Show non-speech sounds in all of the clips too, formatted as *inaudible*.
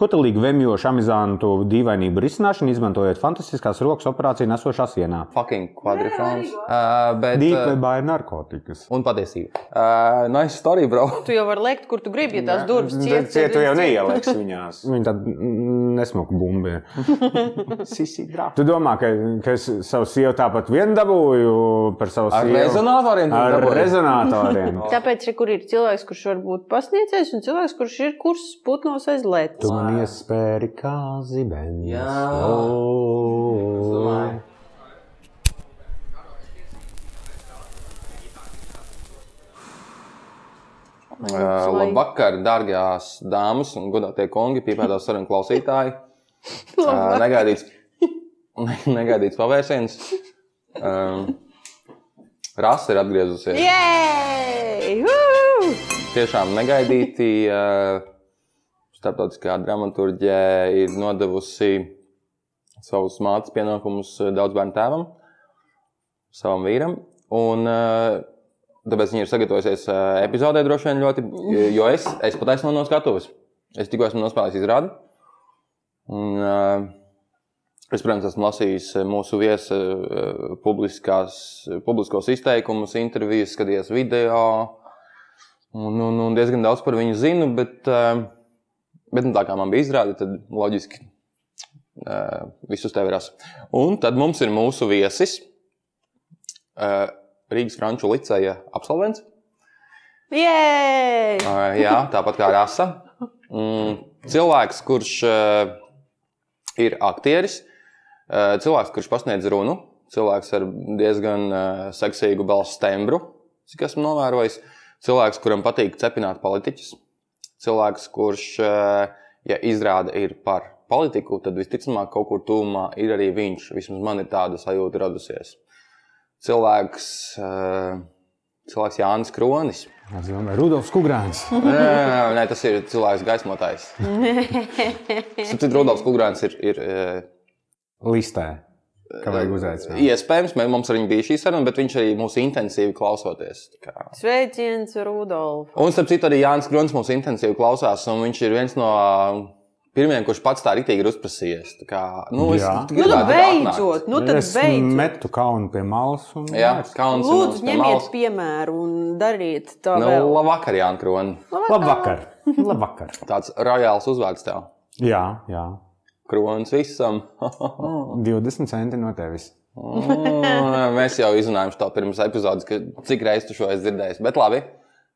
Ko tā līga vemjoša amizantu dīvainību risināšana, izmantojot fantastiskās rokas operāciju nesošā sienā? Fucking kvadrifrons. Uh, bet, uh, Dīvainībā ir narkotikas. un patiesība. Uh, nice story, bro. *laughs* Tu jau vari lekt, kur tu gribi, ja tās durvis Ciet, ciet. ciet, tu jau neieliks *laughs* viņās. Viņa tāda nesmuka bumba. *laughs* Sisi drāpa. Tu domā, ka, ka es savu sievu tāpat vien dabūju par savu Ar sievu? rezonatoriem Ar dabūji? rezonatoriem. Tāpēc, re, kur ir cilvēks, kurš var būt pasniedzējs, un cilvēks, kurš ir kurs putnos aiz lietas. Man iespēri kā zibens. Jā. O. Uh, labvakar, dārgās dāmas un godātie kungi, pīpētās sarunu klausītāji. *laughs* Uh, negaidīts, ne, *laughs* negaidīts pavērsiens. Um, Rasa ir atgriezusies. Woo! Tiešām negaidīti. Uh, starptautiskā dramaturģija ir nodevusi savus mātes pienākumus daudz bērnu tēvam, savam vīram. Un, uh, tāpēc viņi ir sagatavojušies uh, epizodē droši vien ļoti, jo es, es pat esmu no skatuves. Es tikko esmu nospēlējis izrādi. Un, es, protams, esmu lasījis mūsu viesa publiskos izteikumus, intervijas, skatījies video. Un, un, un diezgan daudz par viņu zinu, bet, uh, bet nu, tā kā man bija izrāde, tad loģiski uh, visus tevi rasa. Un tad mums ir mūsu viesis, uh, Rīgas Franču liceja absolvents. Jej! Uh, jā, tāpat kā rasa. Mm, cilvēks, kurš uh, ir aktieris, uh, cilvēks, kurš pasniedz runu, cilvēks ar diezgan uh, seksīgu balss tembru, cik esmu novērojis. Cilvēks, kuram patīk cepināt politiķus. Cilvēks, kurš, uh, ja izrāda ir par politiku, tad visticamāk kaut kur tūmā ir arī viņš. Vismaz man ir tāda sajūta radusies. Cilvēks, uh, cilvēks Jānis Kronis. Es domāju, Rudolfs Kungrāns. *laughs* Nē, nē, tas ir cilvēks gaismotājs. *laughs* Sapratu, Rudolfs Kungrāns ir, ir eh, Listē. Kā vajag uzaicināt? iespējams, mē- mums arī bija šī saruna, bet viņš arī mūs intensīvi klausoties. Tā kā. Sveiciens, Rudolf! Un, starp citu, arī Jānis Grunts mums intensīvi klausās, un viņš ir viens no pirmajiem, kurš pats tā rītīgi ir uzprasījies. Tā Kā, nu, es. Nu, tad beidzot, nu tad es beidzot. metu kaunu pie malas. Un... Jā, kauns Lūdzu, ņemiet malas. piemēru un dariet tā Nu, vēl. labvakar, Jānis Kronis. Labvakar! Labvakar! Tāds rojāls uzvārds tev. Jā, jā. Kronis visam. *laughs* 20 centi no tevis. Mm, Mēs jau izrunājām to pirms epizodes, ka cik reizes tu šo esi dzirdējis. Bet labi,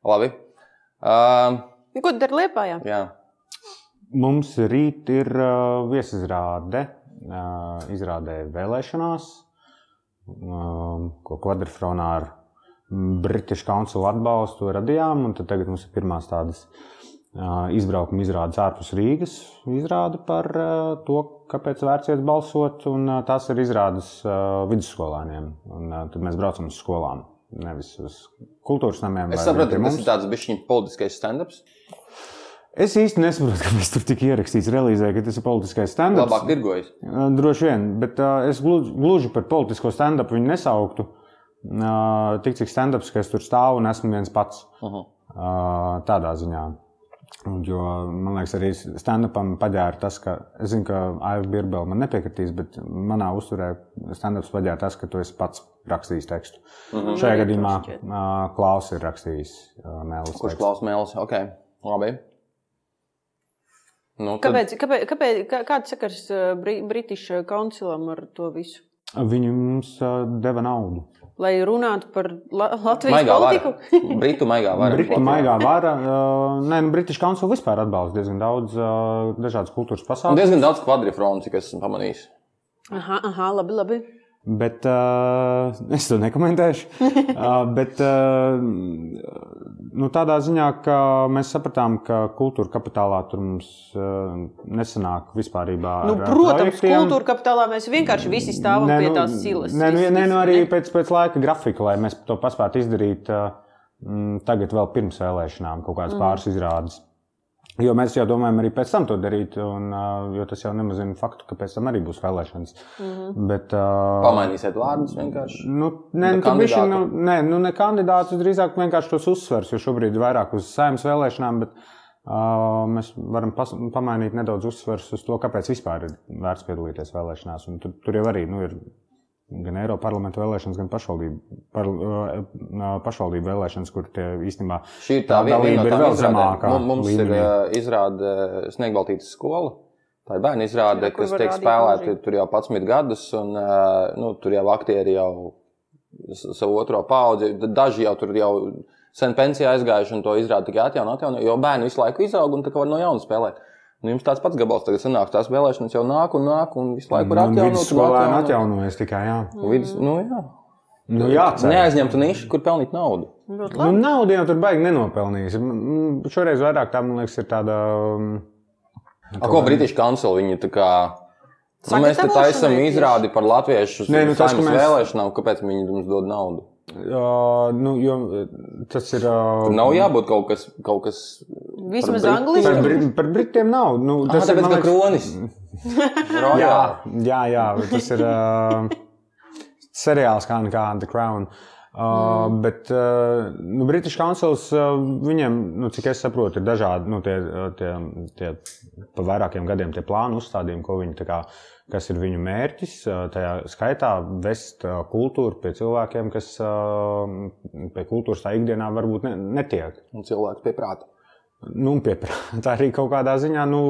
labi. Uh, Ko tu dari Liepājā? jā, Mums rīt ir uh, viesizrāde. Uh, izrādē vēlēšanās, uh, ko kvadrifronā ar British Council atbalstu radījām. un tad Tagad mums ir pirmās tādas uh, izbraukuma izrādes ārpus Rīgas. Izrāde par to, kāpēc vērts iet balsot. Un, tās ir izrādes vidusskolēniem. Un, tad mēs braucam uz skolām, nevis uz kultūras namiem. es saprotu, ka tas ir tāds bišķiņa politiskais stand-ups. Es īsti nesaprotu, *laughs* kāpēc tur tika ierakstīts relīzē, ka tas ir politiskais stand-ups. Labāk tirgojas. Droši vien, bet es gluži, par politisko stand-up viņu nesauktu. Tik cik stand-ups, ka es tur stāvu un esmu viens pats. Uh -huh. Uh, tādā ziņā. Jo, man liekas, arī stand-upam paģēra tas, ka es zinu, ka Aiva Birbela man nepiekritīs, bet manā uzturē stand-ups paģēra tas, ka tu esi pats rakstījis tekstu. Uh -huh. Šajā gadījumā uh, Klaus ir rakstījis mēlis. Kurš klaus mēlis? Ok, labi. Nu, tad, Kāpēc, kāpēc, kāpēc, kā- kāds sakars Bri- British Councilam ar to visu? Viņi mums deva naudu. Lai runātu par La Latvijas maigā politiku? vara. *laughs* Britu maigā vara. Britu maigā vara. Uh, nē, nu, British Council vispār atbalsta diezgan daudz uh, dažādas kultūras Un pasākumus. diezgan daudz kvadrifronu, cik es esmu pamanījis. Aha, aha, labi, labi. Bet uh, es to nekomentēšu. uh, *laughs* bet uh, nu, tādā ziņā, ka mēs sapratām, ka kultūra kapitālā tur mums uh, nesanāk vispār. Nu, protams, kultūra kapitālā mēs vienkārši visi stāvam pie nu, tās silas. Nē, nu, nē, nu visi, arī ne? pēc, pēc laika grafika, lai mēs to paspētu izdarīt uh, tagad, vēl pirms vēlēšanām, kaut kādas mm. pāris izrādes. Jo mēs jau domājam arī pēc tam to darīt, un, uh, jo tas jau nemazina faktu, ka pēc tam arī būs vēlēšanas. Mm Mhm. -hmm. Bet, uh, Pamainīsiet vārdus vienkārši. Nu, nē, Ne nu, bišķi, nu, nē, nu, ne kandidātus, drīzāk vienkārši tos uzsvers, jo šobrīd ir vairāk uz saimnes vēlēšanām, bet uh, mēs varam pas, pamainīt nedaudz uzsvers uz to, kāpēc vispār ir vērts piedalīties vēlēšanās. Un tur, tur jau arī nu, ir gan Eiropas parlamenta vēlēšanas, gan pašvaldību, par, uh, pašvaldību vēlēšanas, kur tie īstenībā Šī ir tā dalība ir vēl zemākā. Mums, mums ir līmenī. uh, izrāde Sniegbaltītas skola. Tā ir bērnu izrāde, Jā, kas tiek spēlēta tur jau 11 gadus, un uh, nu, tur jau aktieri jau savu otro paudzi. Daži jau tur jau sen pensijā aizgājuši un to izrādi tikai atjauno, atjauno, jo bērni visu laiku izaug un tā kā var no jauna spēlēt. Nu, jums tāds pats gabals tagad sanāk, tās vēlēšanas jau nāk un nāk, un visu laiku var Un atjaunot. un vidusskolēni atjaunot. atjaunojas tikai. Jā. Un Vidus, nu, jā. Nu, jācer. Neaizņemtu nišu, kur pelnīt naudu. Nu, naudu jau tur baigi nenopelnījis. Mm, Šoreiz vairāk tā, man liekas, ir tāda. A, ko British Council viņi tā kā. Nu, mēs te taisām izrādi par latviešu Nē, nu, tas, mēs- vēlēšanām, kāpēc viņi mums dod naudu. Uh, nu, jo, tas ir. Uh, nav jābūt kaut kas. Kaut kas Vismaz Par Par, angliski. bri, par Britiem nav. Nu, tas tas ir liekas- kronis. Jā, jā, jā, tas ir uh, seriāls kā kā The Crown. Uh, mm. Bet uh, nu, British Councils, uh, viņiem, nu, cik es saprotu, ir dažādi nu, tie, uh, tie, tie pa vairākiem gadiem tie plāni uzstādījumi, ko viņi tā kā, kas ir viņu mērķis. Tajā skaitā vest kultūru pie cilvēkiem, kas pie kultūras tā ikdienā varbūt ne, netiek. Un cilvēks pie prāta. Nu, pieprā- *laughs* tā arī kaut kādā ziņā nu,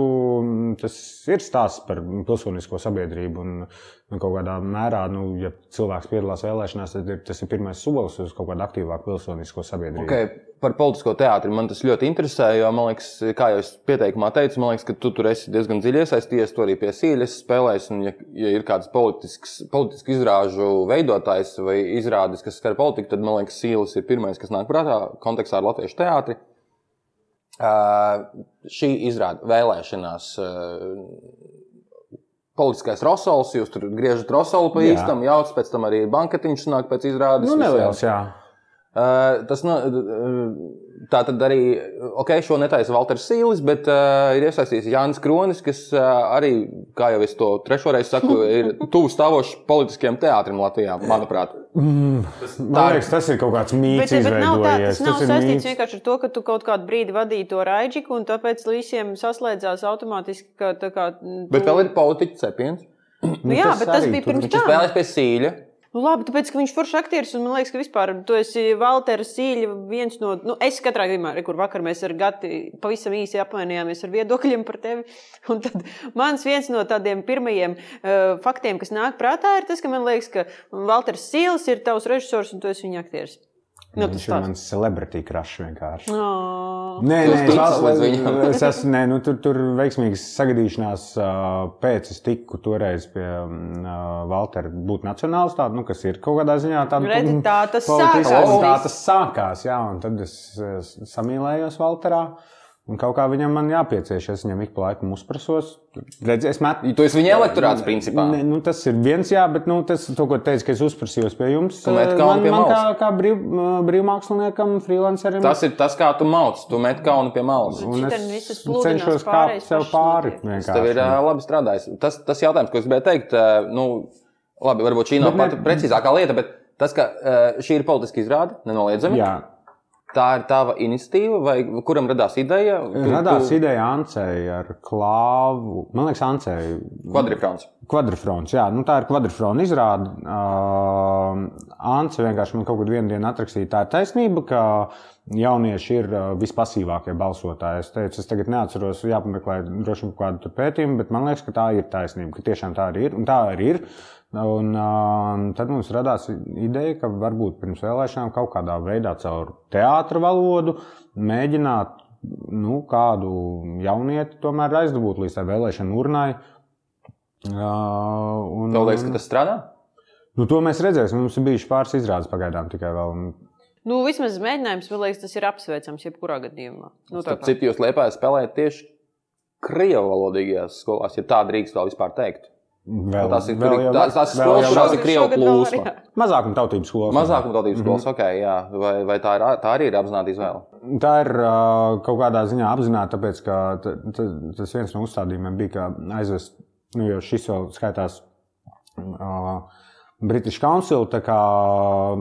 tas ir stāsts par pilsonisko sabiedrību. Un, un kaut kādā mērā, nu, ja cilvēks piedalās vēlēšanās, tad ir, tas ir pirmais solis uz kaut kādu aktīvāku pilsonisko sabiedrību. Okay. Par politisko teātri man tas ļoti interesē, jo, man liekas, kā jau es pieteikumā teicu, man liekas, ka tu tur esi diezgan dziļi iesaistījies, tu arī pie sīļas spēlēs. Un, ja, ja ir kāds politisks, politisks izrāžu veidotājs vai izrādes, kas skar politiku, tad man liekas, sīļas ir pirmais, kas nāk prātā kontekstā ar latviešu teātri. Uh, šī izrāda vēlēšanās. Uh, Politiskais rosols, jūs tur griežat rosolu pa Jā. īstam, jauc, pēc tam arī banketiņš nāk pēc izrādes. Nu, neliels, jā. Uh, tas no, tā tad arī, ok, šo netaisa Valters Sīlis, bet uh, ir iesaistīts Jānis Kronis, kas uh, arī, kā jau es to trešo reizi saku, *laughs* ir tuvu stāvošs politiskiem teātrim Latvijā, manuprāt. Man liekas, tas ir kaut kāds Bet, mīts, bet nav tā, izveidojies. tas nav ir saistīts mīts. vienkārši ar to, ka tu kaut kādu brīdi vadīji to raidžiku, un tāpēc visiem saslēdzās automātiski. Ka, tā kā, mm, Bet tu- vēl ir politiķis cepiens. Nu, jā, tas bet tas arī bija pirms tam. spēlējis pie Sīļa. Nu, labi, tāpēc, ka viņš ir foršs aktieris, un man liekas, ka vispār tu esi Valters Sīļa, viens no, nu, es katrā gadījumā, kur vakar mēs ar Gati pavisam īsi apmainījāmies ar viedokļiem par tevi. *laughs* Un tad mans viens no tādiem pirmajiem uh, faktiem, kas nāk prātā, ir tas, ka man liekas, ka Valters Sīls ir tavs režisors un tu esi viņa aktieris. Nu, Viņš ir mans celebrity crush vienkārši. Oh. Nē, nē, es, viņam? es esmu, nē, nu, tur, tur veiksmīgas sagadīšanās uh, pēc es tiku toreiz pie uh, Valtera būt nacionālistā, nu, kas ir kaut kādā ziņā tāda Redzi, tā tas sākās Tā tas sākās, jā, un tad es, es samīlējos Valterā. Un kaut kā viņam man jāpiecieš, es viņam ik pa laikam uzprasos. Redzi, es metu. Tu esi viņa elektorāts, principā. Ne, nu, tas ir viens, jā, bet nu, tas, to, ko teicu, ka es uzprasījos pie jums, met eh, man, pie man kā, malas. kā brīv, brīvmāksliniekam, freelancerim. Tas ir tas, kā tu mauc. Tu met kaunu pie malas. Un es cenšos kāpt sev pāri. Tas tev ir uh, labi strādājis. Tas, tas jautājums, ko es gribēju teikt, uh, nu, labi, varbūt šī nav Bet ne- pati precīzākā lieta, bet tas, ka uh, šī ir politiska izrāde, nenoliedzami. Jā, Tā ir tava iniciatīva, vai kuram radās ideja? Tu- radās tu- ideja Ancei ar klāvu. Man liekas, Ancei. Kvadrifrons. Kvadrifrons, jā, nu tā ir kvadrifrona izrāde. Uh, Ants vienkārši man kaut vienā dienā atrakstīja, tā ir taisnība, ka jaunieši ir uh, vispasīvākie balsotāji. Es teicu, es tagad neatceros, jāpameklē droši vien kādu pētījumu, bet man liekas, ka tā ir taisnība, ka tiešām tā arī ir. Un tā arī ir. Un, uh, tad mums radās ideja, ka varbūt pirms vēlēšanām kaut kādā veidā caur teātra valodu mēģināt nu, kādu jaunieti tomēr aizdabūt līdz tai vēlēšanu urnai. Uh, un, Tev liekas, ka tas strādā? Nu, to mēs redzēsim. Mums ir bijuši pāris izrādes pagaidām tikai vēl. Nu, vismaz mēģinājums, man liekas, tas ir apsveicams jebkurā gadījumā. Nu, Starp citu, jūs liepājat spēlēt tieši krievu valodīgajās skolās, ja tā drīkst vēl vispār teikt. Vēl, Tās ir vēl jau tās- tās skolas jau var- ir krievu plūsma. Mazākuma tautības skolas. Mazākuma tautības skolas, ok, jā. Vai, vai tā, ir, tā arī ir apzināta izvēle? Tā ir uh, kaut kādā ziņā apzināta, tāpēc ka t- t- tas viens no uzstādījumiem bija, ka aizvest, nu, jo šis vēl skaitās uh, British Council kā,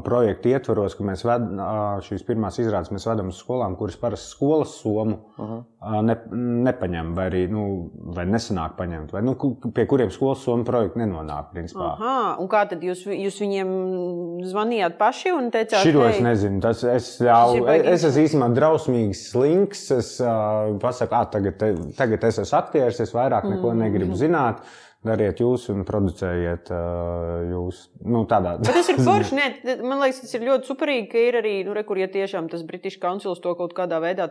projekta ietvaros, ka mēs vedam šīs pirmās izrādes, mēs vedam uz skolām, kuras parasti skolas somu uh -huh. ne, nepaņem, vai arī nu, vai nesanāk paņemt, vai nu, pie kuriem skolas somu projekti nenonāk. Principā. Aha, un kā tad jūs, jūs viņiem zvanījāt paši un teicāt, Šito es nezinu. Tas, es, jau, es esmu īstenībā drausmīgs slinks. Es uh, pasaku, ah, tagad, tagad es esmu aktieris, es vairāk neko -hmm. negribu zināt dariet jūs un producējiet uh, jūs. Nu, tādā veidā. Tas ir *laughs* forši. Ne, man liekas, tas ir ļoti superīgi, ka ir arī, nu, re, kur ja tiešām tas British Council to kaut kādā veidā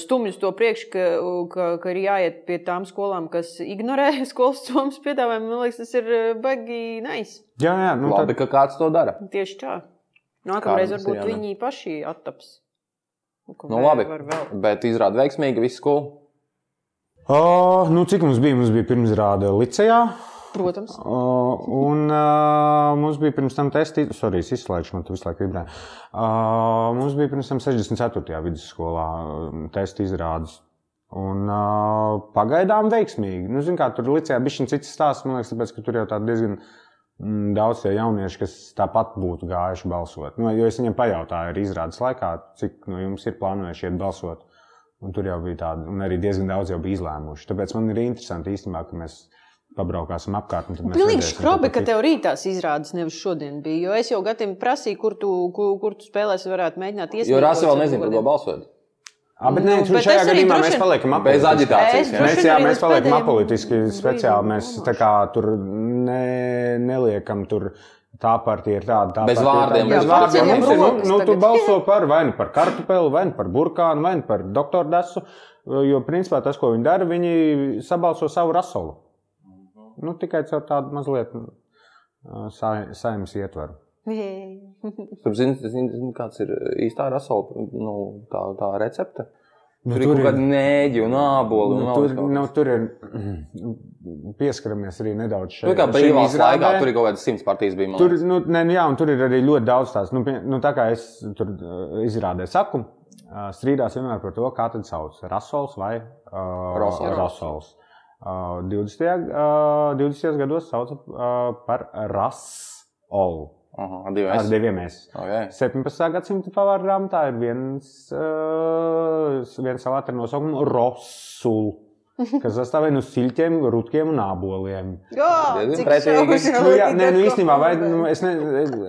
stumjas to priekš, ka, ka, ka ir jāiet pie tām skolām, kas ignorē *laughs* skolas somas piedāvājumu. Man liekas, tas ir baigi nice. Jā, jā, nu, Labi, tad... ka kāds to dara. Tieši tā. Nākamreiz varbūt viņi paši attaps. Nu, labi, bet izrāda veiksmīgi, viss skolu. Uh, nu, cik mums bija? Mums bija pirmsrāde Licijā. Protams. Uh, un uh, mums bija pirms tam testi, sorry, izslēgšu, man tu visu laiku vibrē. Uh, mums bija pirms tam 64. vidusskolā testi izrādes. Un uh, pagaidām veiksmīgi. Nu, zin, kā, tur Licijā bija šis cits stāsts, man liekas, tāpēc, ka tur jau tā diezgan mm, daudz tie jaunieši, kas tāpat būtu gājuši balsot. Nu, jo es viņiem pajautāju arī izrādes laikā, cik no nu, jums ir plānojuši iet balsot. Un tur jau bija tāda, un arī diezgan daudz jau bija izlēmuši. Tāpēc man ir interesanti īstenībā, ka mēs pabraukāsim apkārt. Pilnīgi skrobi, ka tev rītās izrādes nevis šodien bija. Jo es jau Gatim prasīju, kur tu, kur, kur tu spēlēsi, varētu mēģināt iesaistīties. Jo Rasa vēl nezina, par ko balsot. Ah, bet, nu, nē, bet šajā gadījumā mēs paliekam bez aģitācijas. Mēs, jā, mēs paliekam apolitiski speciāli. Mēs tā kā tur ne, neliekam tur Tā partija ir tāda, tā bez vārdiem. Tā, bez vārdiem. Mums ir, nu, nu, tu balso par vai nu par kartupeli, vai nu par burkānu, vai nu par doktoru desu. Jo, principā, tas, ko viņi dara, viņi sabalso savu rasolu. Nu, tikai caur tādu mazliet saimnes ietvaru. Jūs zināt, zin, kāds ir īstā rasola nu, tā, tā recepte? Nu, tur, tur ir kaut kāda nēģa un ābola. Nu, tur, nu, tur ir pieskaramies arī nedaudz šeit. Tur kā brīvās laikā, tur ir kaut kādas simts partijas bija. Tur, nu, ne, jā, un tur ir arī ļoti daudz tās. Nu, nu, tā kā es tur uh, izrādē saku, uh, strīdās vienmēr par to, kā tad sauc. Rasols vai uh, Rosols. Rosols. Uh, 20. Uh, 20. gados sauca uh, par Rasolu. Aha, ar diviem, ar diviem es. Okay. 17. gadsimta pavāra grāmatā ir viens, uh, viens salāta ar nosaukumu Rosul. kas sastāv no siļķiem, rutkiem un aboliem. Jā, pretīgi. Nu, jā, nē, nu īstenībā, vai, nu, es, ne,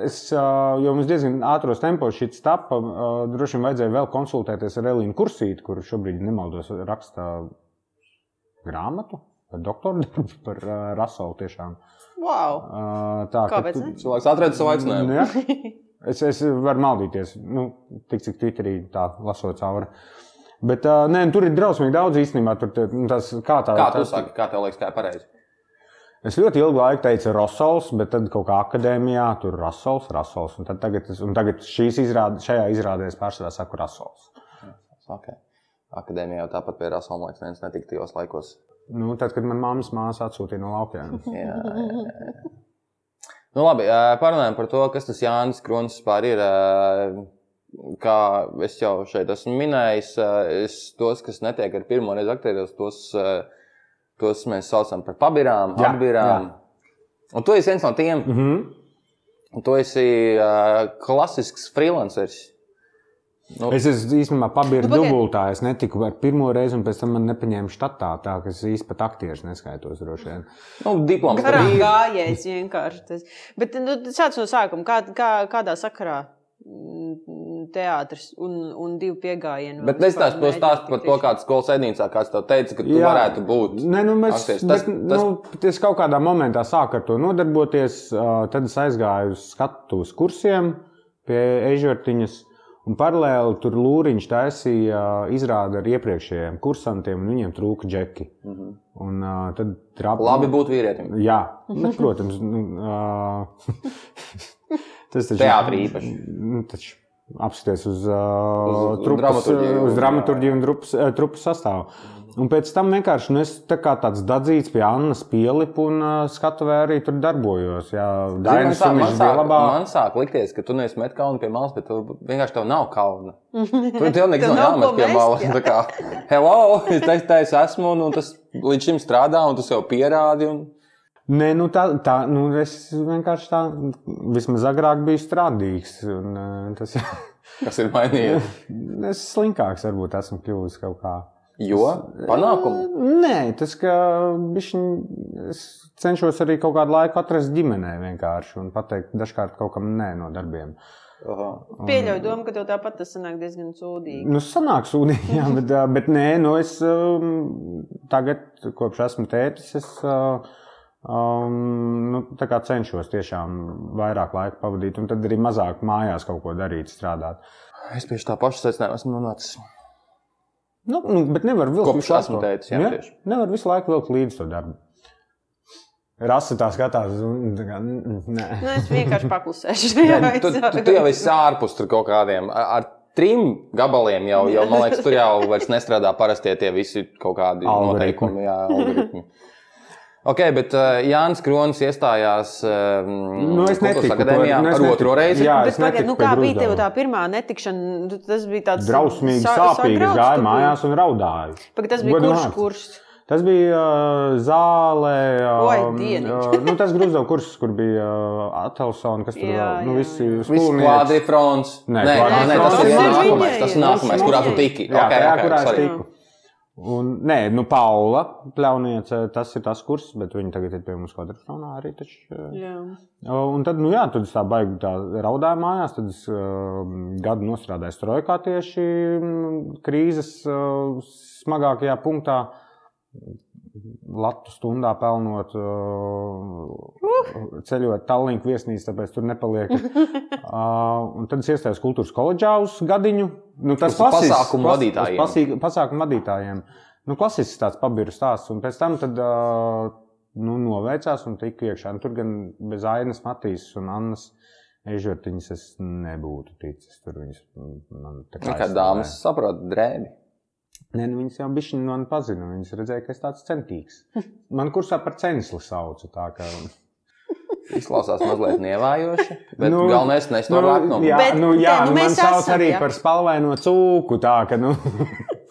es, uh, jo mums diezgan ātros tempos šis tapa, uh, droši vien vajadzēja vēl konsultēties ar Elīnu Kursīti, kur šobrīd, nemaldos, raksta grāmatu par doktoru darbu par uh, Rasolu tiešām. Wow. Uh, tā, Kāpēc? Tu, cilvēks atrada savu aicinājumu. Nu, es, es varu maldīties, nu, tik cik Twitterī tā lasot cauri. Bet uh, nē, tur ir drausmīgi daudz īstenībā. Tur, nu, tas, kā tā, kā tu tas, saki, kā tev liekas, kā ir pareizi? Es ļoti ilgu laiku teicu Rosols, bet tad kaut kā akadēmijā tur ir Rosols, Rosols. Un tagad, un tagad izrāde, šajā izrādē es pārsvarā saku Rosols. Okay. Akadēmijā jau tāpat pie Rosola liekas, neviens netika tajos laikos. Nu, tad, kad manā mammas māsa atsūtīja no laukiem. *laughs* jā, jā, jā. Nu, labi, parunājam par to, kas tas Jānis Kronis vispār ir. Kā es jau šeit esmu minējis, es tos, kas netiek ar pirmo reizi aktieros, tos, tos mēs saucam par pabirām, apbirām. Un tu esi viens no tiem. Mm -hmm. Tu esi uh, klasisks freelanceris. Nu, es esmu īstenībā pabijis nu, dubultā. Es netiku ar pirmo reizi, un pēc tam man nepaņēma štatā. Tā kā es īstenībā pat aktieris neskaitos droši vien. Nu, diploms kā gājējis vienkārši. Tas. Bet nu, sāc no sākuma. Kā, kā, kādā sakarā? Mm, teātris un, un divi piegājieni. Bet nestāst to stāstu par to, kāds skolas ednīcā, kāds tev teica, ka tu Jā. varētu būt. Nē, nu, mēs, tas, bet, tas... Nu, es kaut kādā momentā sāku ar to nodarboties, tad es aizgāju uz skatuves kursiem pie ežertiņas. Un paralēli tur Lūriņš taisīja izrādi ar iepriekšējiem kursantiem, un viņiem trūka džeki. Mm -hmm. un, uh, tad trap... Labi būt vīrietim. Jā, bet, protams. Nu, uh, *laughs* tas taču, Teātrī īpaši. Nu, taču, apskaties uz, uh, uz, uz, trupas, dramaturģiju, uz dramaturģiju un trupas, trupas sastāvu. Un pēc tam vienkārši nu, es tā kā tāds dadzīts pie Annas pielipu un uh, skatuvē arī tur darbojos. Jā, Dainis man, sāk, man, sāk, man sāk likties, ka tu neesi met kaunu pie malas, bet tu vienkārši tev nav kauna. *laughs* Tur tev nekas nav jāmet pie malas. Tā kā, hello, es teicu, es esmu un, un tas līdz šim strādā un tu sev pierādi. Un... Nē, nu tā, tā nu es vienkārši tā, vismaz agrāk biju strādīgs. Un, tas, *laughs* Kas ir mainījies? es slinkāks varbūt esmu kļuvis kaut kā. Jo panākumi. Nē, tas, ka bišķiņ, es cenšos arī kaut kādu laiku atrast ģimenē vienkārši un pateikt dažkārt kaut kam nē no darbiem. Aha. Pieļauju domu, ka tev tāpat tas sanāk diezgan sūdīgi. Nu, sanāk sūdīgi, *laughs* jā, bet, bet nē, nu es um, tagad, kopš esmu tētis, es um, nu, tā kā cenšos tiešām vairāk laika pavadīt un tad arī mazāk mājās kaut ko darīt, strādāt. Es pie tā paša secinājuma esmu nonācis. Nu, nu, bet nevar vilkt Kopš visu laiku. tētis, jā, tieši. Nevar visu laiku vilkt līdzi to darbu. Rasa tā skatās, un tā kā, nē. Nu, es vienkārši paklusēšu. Nē, tu, tu, tu jau esi ārpus tur kaut kādiem. Ar, ar trim gabaliem jau, jau, man liekas, tur jau vairs nestrādā parastie tie visi kaut kādi Algoritmi. noteikumi. Jā, algoritmi. *laughs* Ok, bet uh, Jānis Kronis iestājās uh, Nu, netiku akadēmijā nu, es ar netiku. otro reizi. Jā, Bet pagaid, nu, kā bija tev tā pirmā netikšana? Nu, Tas bija tāds Drausmīgi, sa- sāpīgi. Es gāju mājās un raudāju. Pagaid, tas bija Godu kurš kurs? Tas bija uh, zāle. Oi, Um, dieniņ. uh, nu, tas grūzdevuma kurs, kur bija uh, Atelsona, kas tur Jā, nu, jā, visi jā. Viss skolnieki. kvadrifrons. Nē, nē, nē, tas ir nākamais. Tas jā. nākamais, kurā tu tiki. Jā, Ok, tajā, ok, kurā es sorry. tiku. Un, nē, nu, Paula Pļauniece, tas ir tas kurs, bet viņa tagad ir pie mums kvadrifronā arī. Taču, uh, Jā. Un tad, nu jā, tad es tā baigi tā raudāju mājās. Tad es uh, gadu nostrādāju strojkā tieši mm, krīzes uh, smagākajā punktā. Latvijas stundā pelnot, uh, ceļot Tallinkā viesnīcā, tāpēc tur nepaliek. *laughs* uh, un tad es iestājos kultūras koledžā uz gadiņu. Nu, tas klasisks- pasākumu vadītājiem. uz pasī- Pasākumu vadītājiem. Nu, klasisks tāds pabiru stāsts. Un pēc tam tad, uh, nu, noveicās un tika iekšā. Un tur gan bez Ainas Matīs un Annas Ežvertiņas es nebūtu ticis. Tur viņas man tā Nu, Kā aizstāvēja. dāmas saprot, drēbi. Nē, nu, viņas jau bija man pazina. Viņas redzēja, ka es tāds centīgs. *laughs* Man kursā par censli sauca. Tā, ka... *laughs* Izklausās mazliet nievājoši, bet Nu, nu, galvenais ir to nu, lepnumu. jā, Bet, nu, jā tā, nu, nu, man mēs sauc esam, arī jā. par spalvaino cūku. Tā, ka, nu, *laughs*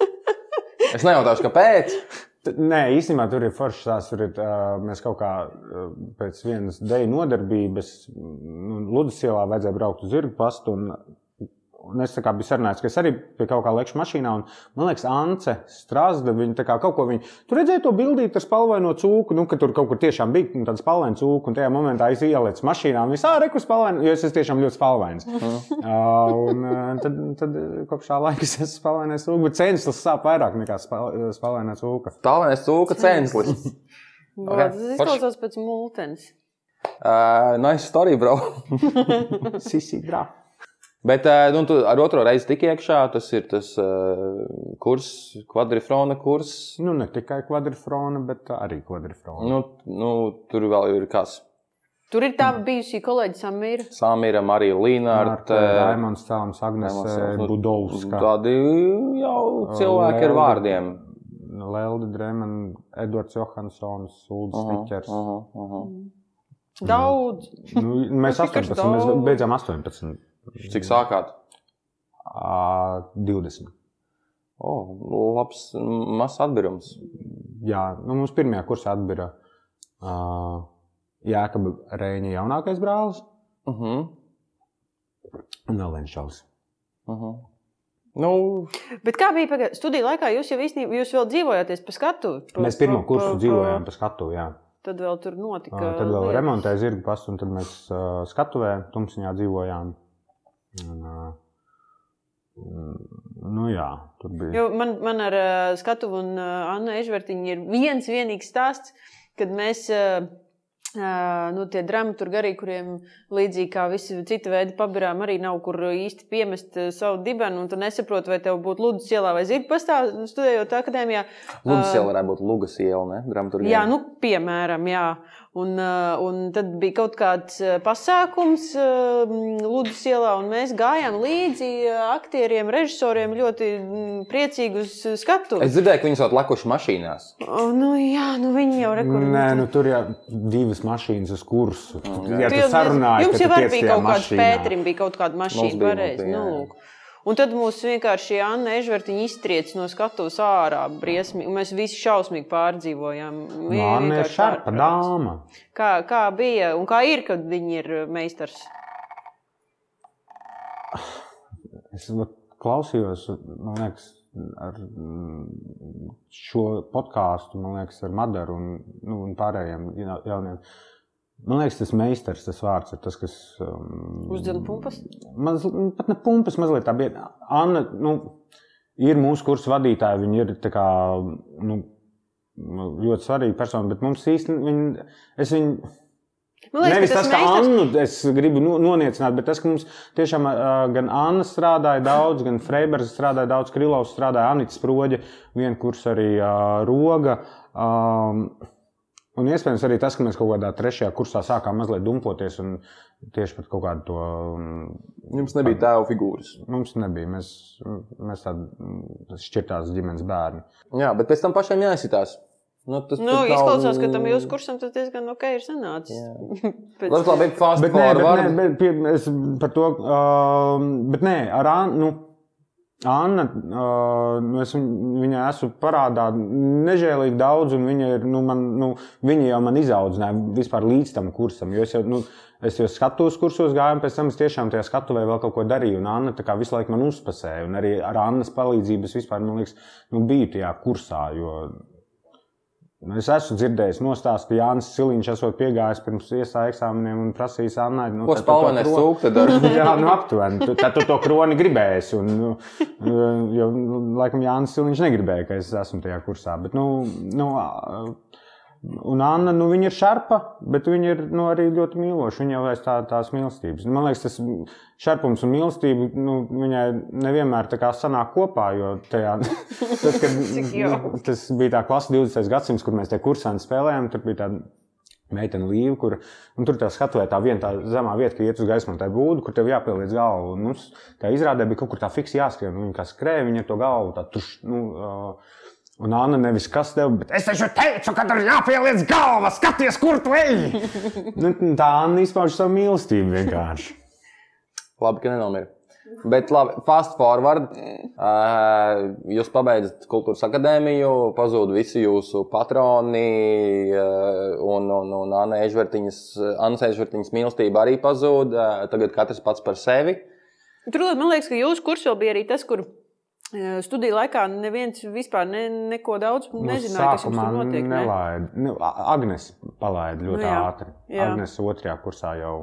Es nejautāšu, kāpēc. Nē, īstenībā tur ir foršs tās. Tur ir, uh, mēs kaut kā uh, pēc vienas deju nodarbības, nu, Ludus ielā vajadzēja braukt uz zirgu pastu. Un, un es kā biju sarunājis, ka es arī pie kaut kā lekšu mašīnā. Un, man liekas, Ance Strasda, viņa tā kā kaut ko viņa. Tur redzēja to bildīt ar spalvaino cūku, nu, ka tur kaut kur tiešām bija nu, tāds spalvains cūku. Un tajā momentā es ielicu mašīnā un viss ārēku spalvainu, jo es esmu tiešām ļoti spalvains. uh, un tad, tad kopš tā laika es esmu spalvainais cūku, bet censlis sāp vairāk nekā spal, spalvainā cūka. Tālākais cūka censlis. *laughs* Okay. Ok, Tas izklausās pēc multens. Uh, nice story, bro. *laughs* Sisi grā. Bet uh, nu, tu ar otro reizi tik iekšā. Tas ir tas uh, kurs, kvadrifrona kurs. Nu, ne tikai kvadrifrona, bet arī kvadrifrona. Nu, nu, tur vēl ir kas. Tur ir tā bijusī kolēģi Samīra. Samīra, Marija Līnārta. Raimons Cēlons, Agnes Budovska, Tādi jau cilvēki ar vārdiem. Lelde Dremen, Edvards Johansons, Ulds Aha, Stiķers. aha, aha. Daudz. Nu, mēs Tikai 18, daudz. mēs beidzām 18. Cik sākāt? Ā, 20. O, labs, mazs atbirums. Jā, nu, mums pirmajā kursā atbira uh, Jēkaba Reņa jaunākais brālis Uh -huh. un vēl viens šaus. Uh -huh. Nu, Bet kā bija pagā- studiju laikā? Jūs jau īstenībā jūs vēl dzīvojāties pa skatu. Pa, Mēs pirmo pa- kursu pa- dzīvojām pa skatu, jā. Tad vēl tur notika. Uh, tad vēl lietas. remontēja zirgu pastu, un tad mēs uh, skatuvē, tumsiņā dzīvojām. Un, uh, nu jā, tur bija. Jo man, man ar uh, skatu un uh, Annu Ežvertiņu ir viens vienīgs stāsts, kad mēs. Uh, Uh, nu, tie dramaturgi arī, kuriem līdzīgi kā visi citi veidi pabirām, arī nav kur īsti piemest uh, savu dibenu. Un tu nesaproti, vai tev būtu Ludus ielā vai Zirga pastā, studējot akadēmijā. Lūdzu, Ā, jau varētu būt Lugas iela, ne? Dramaturgija. Jā, nu, piemēram, jā. Uh, un tad bija kaut kāds uh, pasākums uh, Ludus ielā, un mēs gājām līdzi aktieriem, režisoriem ļoti mm, priecīgi uz skatu. Es dzirdēju, ka viņi esat lekuši mašīnās. O, nu, jā, nu viņi jau rekur. Nē, nu tur jau divas mašīnas uz kursu. jā. Ja Tu sarunāji, jums jau arī bija kaut kāds pētrim, bija kaut kāda mašīna, pareizi. Nu, jā. lūk. Un tad mūs vienkārši Anna Ežvertiņa iztriec no skatuves ārā briesmīgi. un Mēs visi šausmīgi pārdzīvojām. Man ir Vienkārši šarpa dāma. Kā, kā bija un kā ir, kad viņi ir meistars? Es vat klausījos, man liekas, ar mm, šo podkāstu, man liekas, ar Madaru un, nu, un pārējiem ja- jauniem. Man liekas, tas meistars, tas vārds ir tas, kas. Um, Uzdzina pumpas? Maz, pat ne pumpas, mazliet tā bija. Anna nu, ir mūsu kursu vadītāja. Viņa ir kā, nu, ļoti svarīga persona, bet mums īstenībā viņa. Es viņu Man liekas, Nevis tas, tas ka meistars... Annu es gribu no- noniecināt, bet tas, ka mums tiešām uh, gan Anna strādāja daudz, gan Freibergs strādāja daudz, Krilovs strādāja, Anita Sproģa, viena kurs arī uh, Roga. Um, un iespējams arī tas, ka mēs kaut kādā trešajā kursā sākām mazliet dumpoties un tieši pat kaut kādu to. um, Jums nebija tēva figūras. Mums nebija, mēs, mēs tādi šķirtās ģimenes bērni. Jā, bet pēc tam pašiem jāizsitās. Nu, tas Nu, pat nav- izklausās, ka tam jūsu kursam tas diezgan ok ir sanācis. *laughs* Pēc- Labi, labi, fast Bet, nē, bet, nē, bet, pie, es par to, uh, bet nē, ar Annu. Nu, Anna, uh, es viņ- viņai esmu parādā nežēlīgi daudz, un viņa, ir, nu, man, nu, viņa jau man izaudzināja vispār līdz tam kursam. Jo es jau, nu, es jau skatos kursos gāju, un pēc tam es tiešām tajā skatuvē vēl kaut ko darīju. Un Anna visu laiku man uzpasēja, un arī ar Annas palīdzību es vispār, man liekas, nu, biju tajā kursā. Jo, Es esmu dzirdējis, nostāst, ka Jānis Siliņš esot piegājis pirms iestājas eksāmeniem un prasījis Annai. Nu, Ko cūks tad ar? *laughs* Jā, nu aptuveni. Tu- Tad tu to kroni gribēsi. Un, nu, jo, nu, laikam, Jānis Siliņš negribēja, ka es esmu tajā kursā. Bet, nu, nu, un Anna, nu, viņa ir šarpa, bet viņa ir nu, arī ļoti mīloša. Viņa jau vairs tā, tās mīlestības. Man liekas, tas šarpums un mīlestība nu, viņai nevienmēr tā kā sanāk kopā. Jo tajā, *laughs* tad, kad, nu, tas bija tā klasa 20. gadsimts, kur mēs tie kursāni spēlējām. Tur bija tāda meitene līnija, kur tur tā skatuvē tā viena tā zemā vieta, ka iet uz gaismu tā būdu, kur tev jāpieliec galvu. Un mums tā izrādē bija kaut kur tā fiksi jāskrien. Viņa kā skrēja, viņa ar to galvu tā tuš. Nu, uh, Un Anna nevis kas tev, bet es taču teicu, ka tur jāpieliec galva, skaties, kur tu ej. *laughs* nu, tā Anna izpauž savu mīlestību vienkārši. *laughs* Labi, ka nenomira. Bet, labi, fast forward. Uh, jūs pabeidzat kultūras akadēmiju, pazūd visi jūsu patroni, uh, un, un, un Anna Ežvertiņas, mīlestība arī pazūd. Uh, tagad katrs pats par sevi. Turklāt man liekas, ka jūsu kursā bija arī tas, kur studiju laikā neviens vispār ne, neko daudz nezināja, kas jums tur notiek. ne? nelaida. Nu, Agnes palaida ļoti Nu nu, jā. ātri. Jā. Agnes otrajā kursā jau.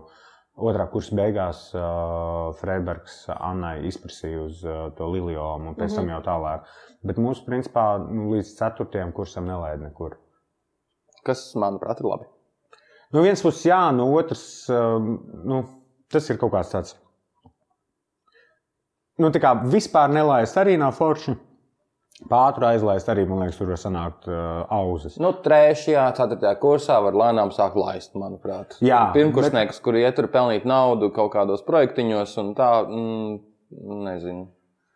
Otrā kursa beigās uh, Freibergs Annai izprasīja uz uh, to liliomu, un pēc Mhm. tam jau tālāk. Bet mūsu, principā, nu, līdz ceturtajam kursam nelaida nekur. Kas, manuprāt, ir labi. No vienas puses, jā, no otras, um, nu, tas ir kaut kāds tāds. Nu, tā kā vispār nelaist arī nav forši. Pātru aizlaist arī, man liekas, tur var sanākt uh, auzas. Nu, trešajā, ceturtajā kursā var lēnām sākt laist, manuprāt. Jā, Pirmkursnieks, bet... kuri ietur pelnīt naudu kaut kādos projektiņos, un tā, mm, nezinu.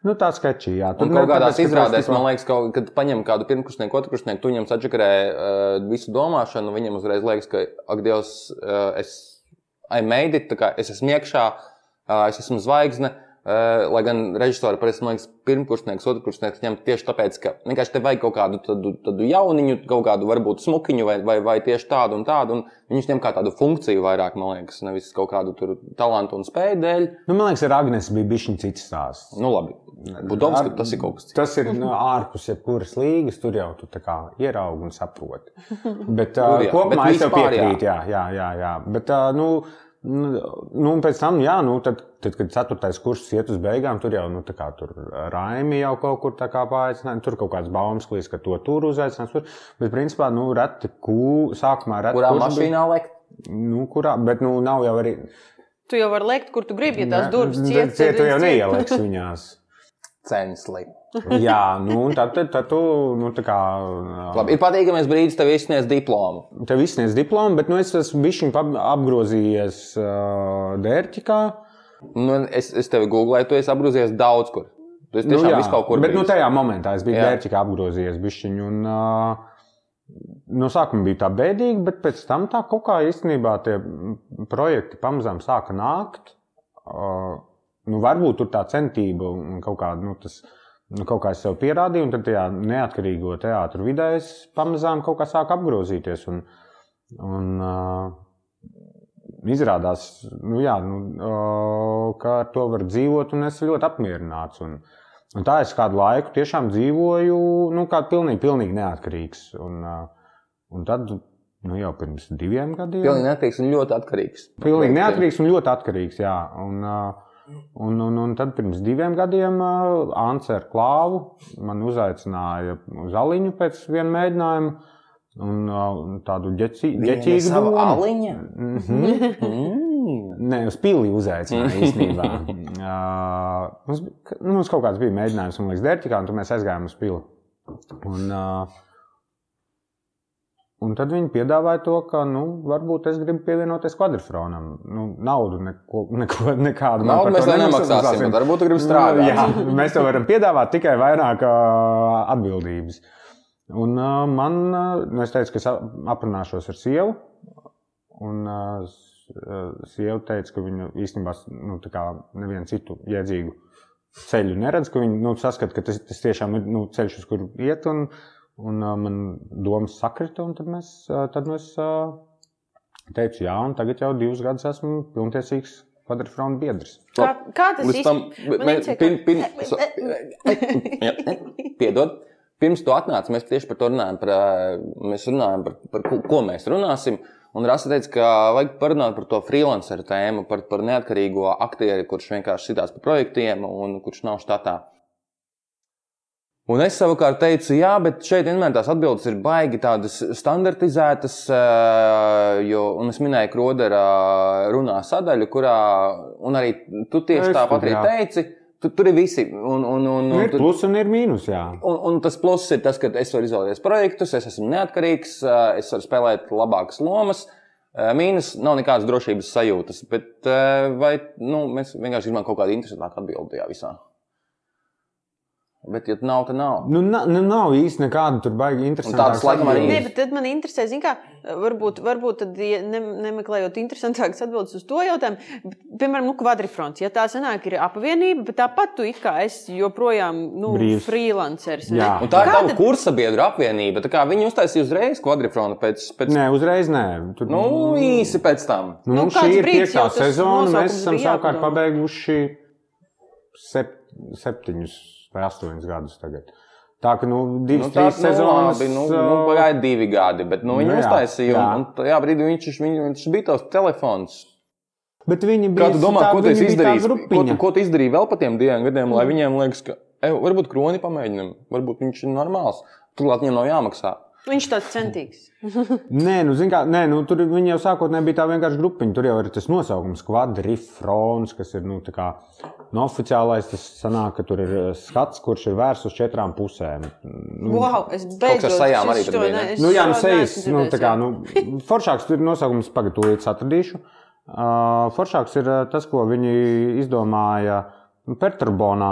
Nu, tā sketčī, jā. Un kaut kādās izrādēs, man liekas, ka, kad paņem kādu pirmkursnieku, otrkursnieku, tu viņam sačakarē uh, visu domāšanu, viņam uzreiz liekas, ka, ak, Dievs, uh, es I made it, tā kā es esmu iekšā, uh, es esmu zvaigzne. Uh, lai gan režisori parasti, man liekas, pirmkursnieks, otrkursnieks ņem tieši tāpēc, ka vienkārši te vajag kaut kādu tādu, tādu jauniņu, kaut kādu varbūt smukiņu vai, vai, vai tieši tādu un tādu. Un viņš ņem kā tādu funkciju vairāk, man liekas, nevis kaut kādu tur talantu un spēju dēļ. Nu, man liekas, ar Agnēs bija bijis cits stāsts. Nu, labi. Budovski, tas ir kaut kas cits. Tas ir nu, ārpus jebkuras līgas, tur jau tu ieraugi un saproti. *laughs* Bet Tur uh, jā, kopumā bet es tev piekrītu, jā, jā, jā. jā. Bet, uh, nu, nu, nu, un pēc tam, jā, nu, tad, tad, kad ceturtais kurs iet uz beigām, tur jau nu, tā kā tur Raimi jau kaut kur tā kā paaicināja. Tur kaut kāds baumas klīs, ka to tur uzaicinās. Tur. Bet, principā, nu, reti kū, sākumā reti Kurā mašīnā? Bija, nu, kurā, bet, nu, nav jau arī. Tu jau vari lekt, kur tu gribi, ja tās durvis ciet. ciet, tu jau viņas ciet. neieliks viņās. *laughs* Jā, nu, tad, tad, tad tu, nu, tā kā. Labi, ir patīkamais brīdis, tev izsniedz diplomu. Tev izsniedz diplomu, bet nu, es esmu apgrozījies uh, dērķikā. Nu, es, es tevi googlēju, tu esi apgrūzies daudz kur. Tu esi tiešām nu, visu kaut kur. bet nu, bijis. tajā momentā es biju Jā. dērķikā apgrozījies bišķiņu. Un, uh, no sākuma bija tā bēdīgi, bet pēc tam tā kaut kā īstenībā tie projekti pamazām sāka nākt. Uh, nu, varbūt tur tā centība un kaut kā, nu, tas, nu, kaut kā es sev pierādīju, un tad tajā neatkarīgo teātru vidē es pamazām kaut kā sāku apgrozīties. Un, un, uh, izrādās, nu, jā, nu, uh, ka ar to var dzīvot, un es ļoti apmierināts. Un, un tā es kādu laiku tiešām dzīvoju, nu, kā pilnīgi, pilnīgi neatkarīgs. Un, uh, un tad nu, jau pirms diviem gadiem. Pilnīgi neatkarīgs un ļoti atkarīgs. Pilnīgi neatkarīgs un ļoti atkarīgs. Jā. Un, un, un, un tad pirms diviem gadiem Ants ar klāvu man uzaicināja uz Aliņu pēc viena mēģinājuma. Un uh, tādu ģeķīgu domu. Aliņa? Mm -hmm. mm. Nē, uz pili uzaicināja *laughs* īstenībā. uh, mums, nu, mums kaut kāds bija mēģinājums, man liekas, Dērķikā, un tad mēs aizgājām uz pili. Un, uh, Un tad viņi piedāvāja to, ka nu, varbūt es gribu pievienoties kvadrifronam. Nu, naudu neko, neko, nekādu naudu mēs nemaksāsim, bet varbūt gribi strādāt. Jā, mēs to varam piedāvāt tikai vairāk uh, atbildības. Un uh, man, uh, es teicu, ka es aprunāšos ar sievu. Un uh, sieva teica, ka viņa īstenībā nu, nevienu citu jēdzīgu ceļu neredz, ka viņa nu, saskata, ka tas, tas tiešām ir nu, ceļš, uz kuru iet. Un, Un uh, man domas sakrita, un tad, mēs, uh, tad es uh, teicu, jā, un tagad jau divus gadus esmu pilntiesīgs kvadrifrona biedrs. Kā, kā tas īstenībā? Piedod. Pirms tu atnāci, mēs tieši par to runājam. Par, mēs runājam par, par ko, ko mēs runāsim. Un Rasa teica, ka vajag parunāt par to freelanceru tēmu, par, par neatkarīgo aktieri, kurš vienkārši sitās par projektiem un kurš nav štatā. Un es savukārt teicu, jā, bet šeit vienmēr tās atbildes ir baigi tādas standartizētas, jo, un es minēju Krodera runā sadaļu, kurā, un arī tu tieši es tāpat arī teici, tu, tur ir visi. Un, un, un, un, ir plus un ir mīnus, jā. Un, un tas pluss ir tas, ka es varu izvēlēties projektus, es esmu neatkarīgs, es varu spēlēt labākas lomas. Mīnus nav nekādas drošības sajūtas, bet vai nu, mēs vienkārši gribam kaut kādu interesantāku atbildi tajā visā? Bet, ja nav, tad nav. Nu, na, nu, nav īsti nekāda tur baigi interesanta. Tādas laikam arī ir. Bet tad man interesē, kā, varbūt, varbūt tad, ja ne, nemeklējot interesantākas atbildes uz to jautājumu, piemēram, nu, kvadrifrons. Ja tā sanāk, ir apvienība, bet tāpat tu kā esi joprojām nu, freelanceris. Jā, un tā ir tava tad... kursa biedru apvienība. Viņi uztaisīja uzreiz kvadrifronu pēc, pēc... Nē, uzreiz nē. Tur... Nu, īsi pēc tam. Nu, nu, šī ir piektā sezona, mēs esam savukārt pabeiguši sept, septiņus vai astoņus gadus tagad. Tā ka, nu, divas, nu, trīs nu, sezonas. Labi, nu, nu, pagāja divi gadi, bet nu, viņi nu, uztaisīja. Jā. Un, un tajā brīdī viņš, viņš, viņš bija tos telefons. Bet viņi bija. Kā tu domā, tā, ko tu izdarīji? Ko, tu, ko tu izdarīji vēl pa tiem diviem gadiem, mm. lai viņiem liekas, ka, ej, varbūt kroni pamēģinam, varbūt viņš ir normāls. Turklāt viņam nav jāmaksā. Viņš tāds centīgs. *laughs* nē, nu, kā, nē nu, tur jau sākotnēji bija tā vienkārši grupiņa. Tur jau ir tas nosaukums, kvadrifrons, kas ir nu, kā, nu, oficiālais. Tas sanāk, ka tur ir eh, skats, kurš ir vērsts uz četrām pusēm. Nu, wow, es beidzot sajām arī tur bija. Nu, jā, nu, sejas, nu, tā kā, nu, foršāks tur ir nosaukums, pagatavojiet atradīšu. Uh, foršāks ir tas, ko viņi izdomāja nu, Perturbonā.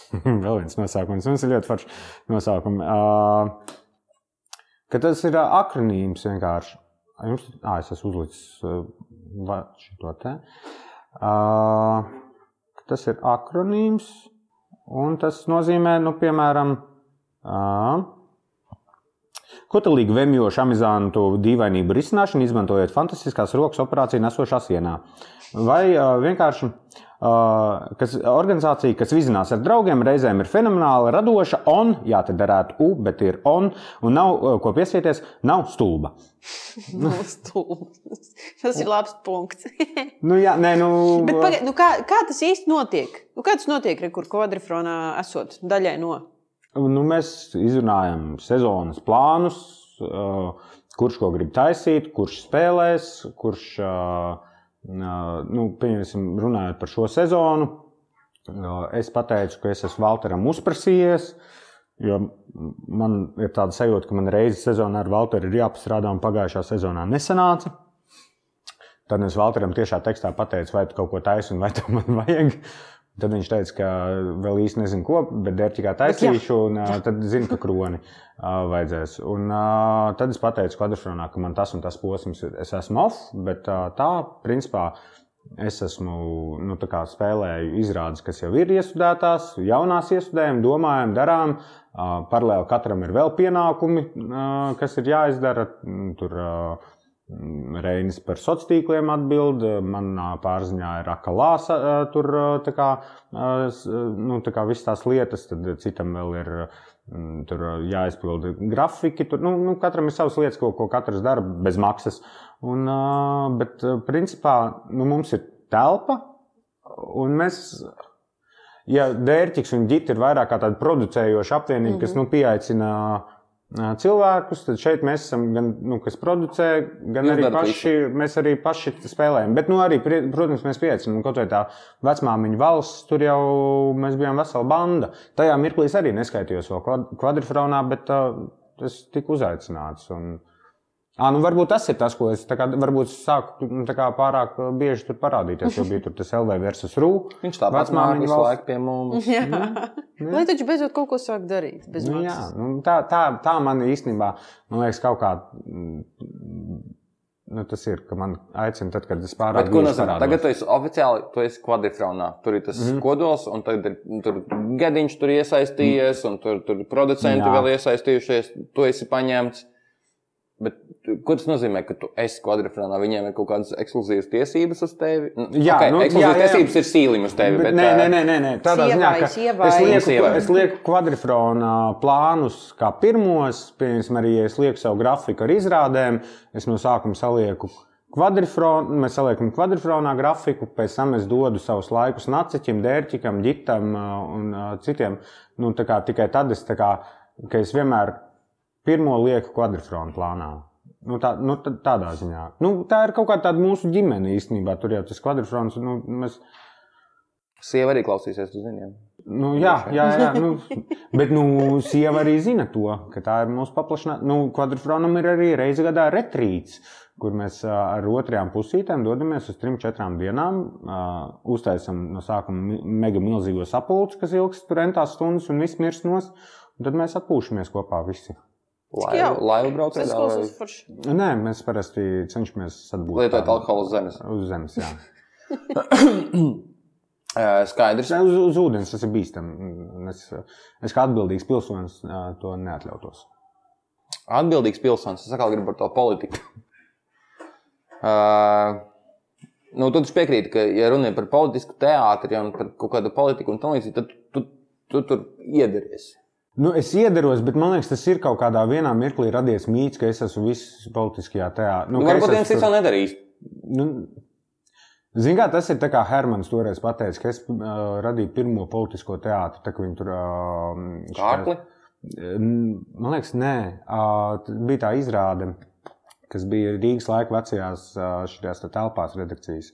*laughs* Vēl viens nosaukums, mums ir ļoti foršs nosaukums. Uh, ka tas ir akronīms vienkārši. Jums, à, es esmu uzlicis šo te. Uh, tas ir akronīms, un tas nozīmē, nu, piemēram, uh, Kotelīgi vemjošu amizantu dīvainību risināšanu, izmantojot fantastiskās rokas operāciju nesošā sienā. Vai uh, vienkārši uh, kas, organizācija, kas vizinās ar draugiem, reizēm ir fenomenāli radoša, un, jā, te derētu U, bet ir on, un nav ko piesieties, nav stulba. *laughs* nav stulba. Tas ir labs punkts. *laughs* nu, jā, nē, nu, bet, paga, nu, kā, kā tas īsti notiek? Nu, kā tas notiek, re, kur kvadrifronā esot daļai no? Nu, mēs izrunājam sezonas plānus, kurš ko grib taisīt, kurš spēlēs, kurš uh, nu, pieņemsim, runājot par šo sezonu, es pateicu, ka es esmu Valteram uzprasījies. Jo man ir tāda sajūta, ka man reizes sezonā ar Valteru ir jāpastrādā, un pagājušā sezonā nesanāca. Tad es Valteram tiešā tekstā pateicu, vai tu kaut ko taisi vai tev man vajag. Tad viņš teica, ka vēl īsti nezinu, ko, bet dērķi kā taisīšu, un uh, tad zinu, ka kroni vajadzēs. Un tad es pateicu kvadrfronā, ka man tas un tas posms, es esmu off, bet tā, principā, Es esmu nu, spēlēju izrādes, kas jau ir iestudētās, jaunās iestudējam, domājam, darām. Paralēli katram ir vēl pienākumi, kas ir jāizdara. Tur Reinis par sociāliem tīkliem atbild, manā pārziņā ir akalās, tur tā kā, nu, tā kā visas tās lietas, tad citam vēl ir tur jāizpilda grafiki. Tur, nu, nu, katram ir savas lietas, ko, ko katrs dara bez maksas. Un, bet, principā, nu, mums ir telpa, un mēs, ja Dērķis un Gita ir vairāk kā tāda producējoša apvienība, mm -hmm. kas nu, pieaicina cilvēkus, tad šeit mēs esam gan, nu, kas producē, gan Jūs arī paši, mēs arī paši spēlējam. Bet, nu, arī, protams, mēs pieaicinām kaut vai tā vecmāmiņa valsts, tur jau mēs bijām vesela banda. Tajā mirklī es arī neskaitījos vēl kvad- kvadrifraunā, bet uh, es tiku uzaicināts. Un, À, nu varbūt tas ir tas, ko es kā, varbūt sāku nu, kā pārāk bieži tur parādīties. Jo bija tur tas LV versus RU. Viņš tāpat nāk visu valsts. laiku pie mums. Jā. *laughs* Lai taču beidzot kaut ko sāk darīt. Bez Nu, jā, nu, tā, tā, tā man īstenībā, man liekas, kaut kā. mm, Nu, tas ir, ka man aicina, tad, kad es pārāk Bet, ko bieži nozīmē? parādos. Tagad tu esi oficiāli, tu esi kvadrifraunā. Tur ir tas mm kodols, un tagad ir tur gadiņš tur iesaistījies, un tur, tur producenti Jā. vēl iesaistījušies. Tu esi paņemts. Ko tas nozīmē, ka tu esi kvadrifraunā? Viņiem ir kaut kādas ekskluzīvas tiesības uz tevi. Nu, Jā, okay, nu, ekskluzīvas jā, jā. tiesības ir sīlim uz tevi. Bet, Bet, nē, nē, nē, nē, nē. tādā ziņā, ka sievai. es lieku, Sievai. es lieku kvadrifrona plānus kā pirmos, pieņemsim, arī ja es lieku savu grafiku ar izrādēm. Es no sākuma salieku kvadrifronu, mēs saliekam kvadrifronā grafiku, pēc tam es dodu savus laikus naciķim, dērķikam, ģitam un citiem. Nu, tā kā, tikai tad es, tā kā, ka es vienmēr pirmo lieku kvadrifrona plānā. Nu, tā, nu, tā- tādā ziņā. Nu, tā ir kaut kāda mūsu ģimene īstenībā. Tur jau tas kvadrifrons. Nu, mēs, Sieva arī klausīsies, zini. jā. Nu, jā, jā, jā nu, *laughs* bet nu, sieva arī zina to, ka tā ir mūsu paplašināta. Nu, Kvadrifronam ir arī reizē gadā retrīts, kur mēs ar otrajām pusītēm dodamies uz trim, četrām dienām. ā, Uztaisam no sākuma mega milzīgo sapulci, kas ilgs tur entās stundas un viss mirst nos. Tad mēs atpūšamies kopā visi. Laivu, laivu vai- klausās forši. Nē, mēs parasti cenšamies atbūt. Lietojot alkoholu uz zemes. Uz zemes, jā. Ā, *coughs* Skaidrs. Uz, uz ūdens tas ir bīstami. Es, es kā atbildīgs pilsonis ā, to neatļautos. Atbildīgs pilsonis. Es atkal gribu par to politiku. Uh, nu, tu piekrīti, ka, ja ir par politisku teātri un par kaut kādu politiku un tam līdzīgi, tad tu, tu, tu tur iedaries. Nu, es iedaros, bet man liekas, tas ir kaut kādā vienā mirklī radies mīts, ka es esmu viss politiskajā teātrī. Nu, ka varbūt viens cits to nedarīs. Nu, Ziniet, kā tas ir tā kā Hermans toreiz pateica, ka es uh, radīju pirmo politisko teātru. Tā kā viņi tur uh, Kārkli. Man liekas, nē, uh, bija tā izrāde, kas bija Rīgas laika vecajās uh, šajās te telpās redakcijas.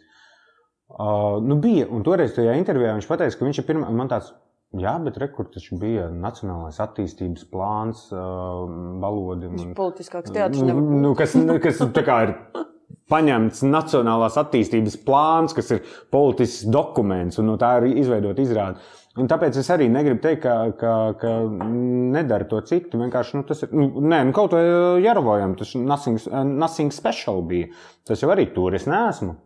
Uh, nu bija, un toreiz tajā intervijā viņš teica, ka viņš ir pirmā. Man tāds, jā, bet rekur taču bija Nacionālais attīstības plāns, uh, balodim. un- Politiskāks teātris Nu, nevar būt. nu, kas, kas tā kā ir paņemts Nacionālās attīstības plāns, kas ir politisks dokuments, un no tā ir izveidota izrāde. Un tāpēc es arī negribu teikt, ka, ka, ka nedara to citu. Vienkārši nu, tas ir. Nu, nē, nu, kaut kā Jarovojam, tas nothing, nothing special bija. Tas jau arī tur es neesmu.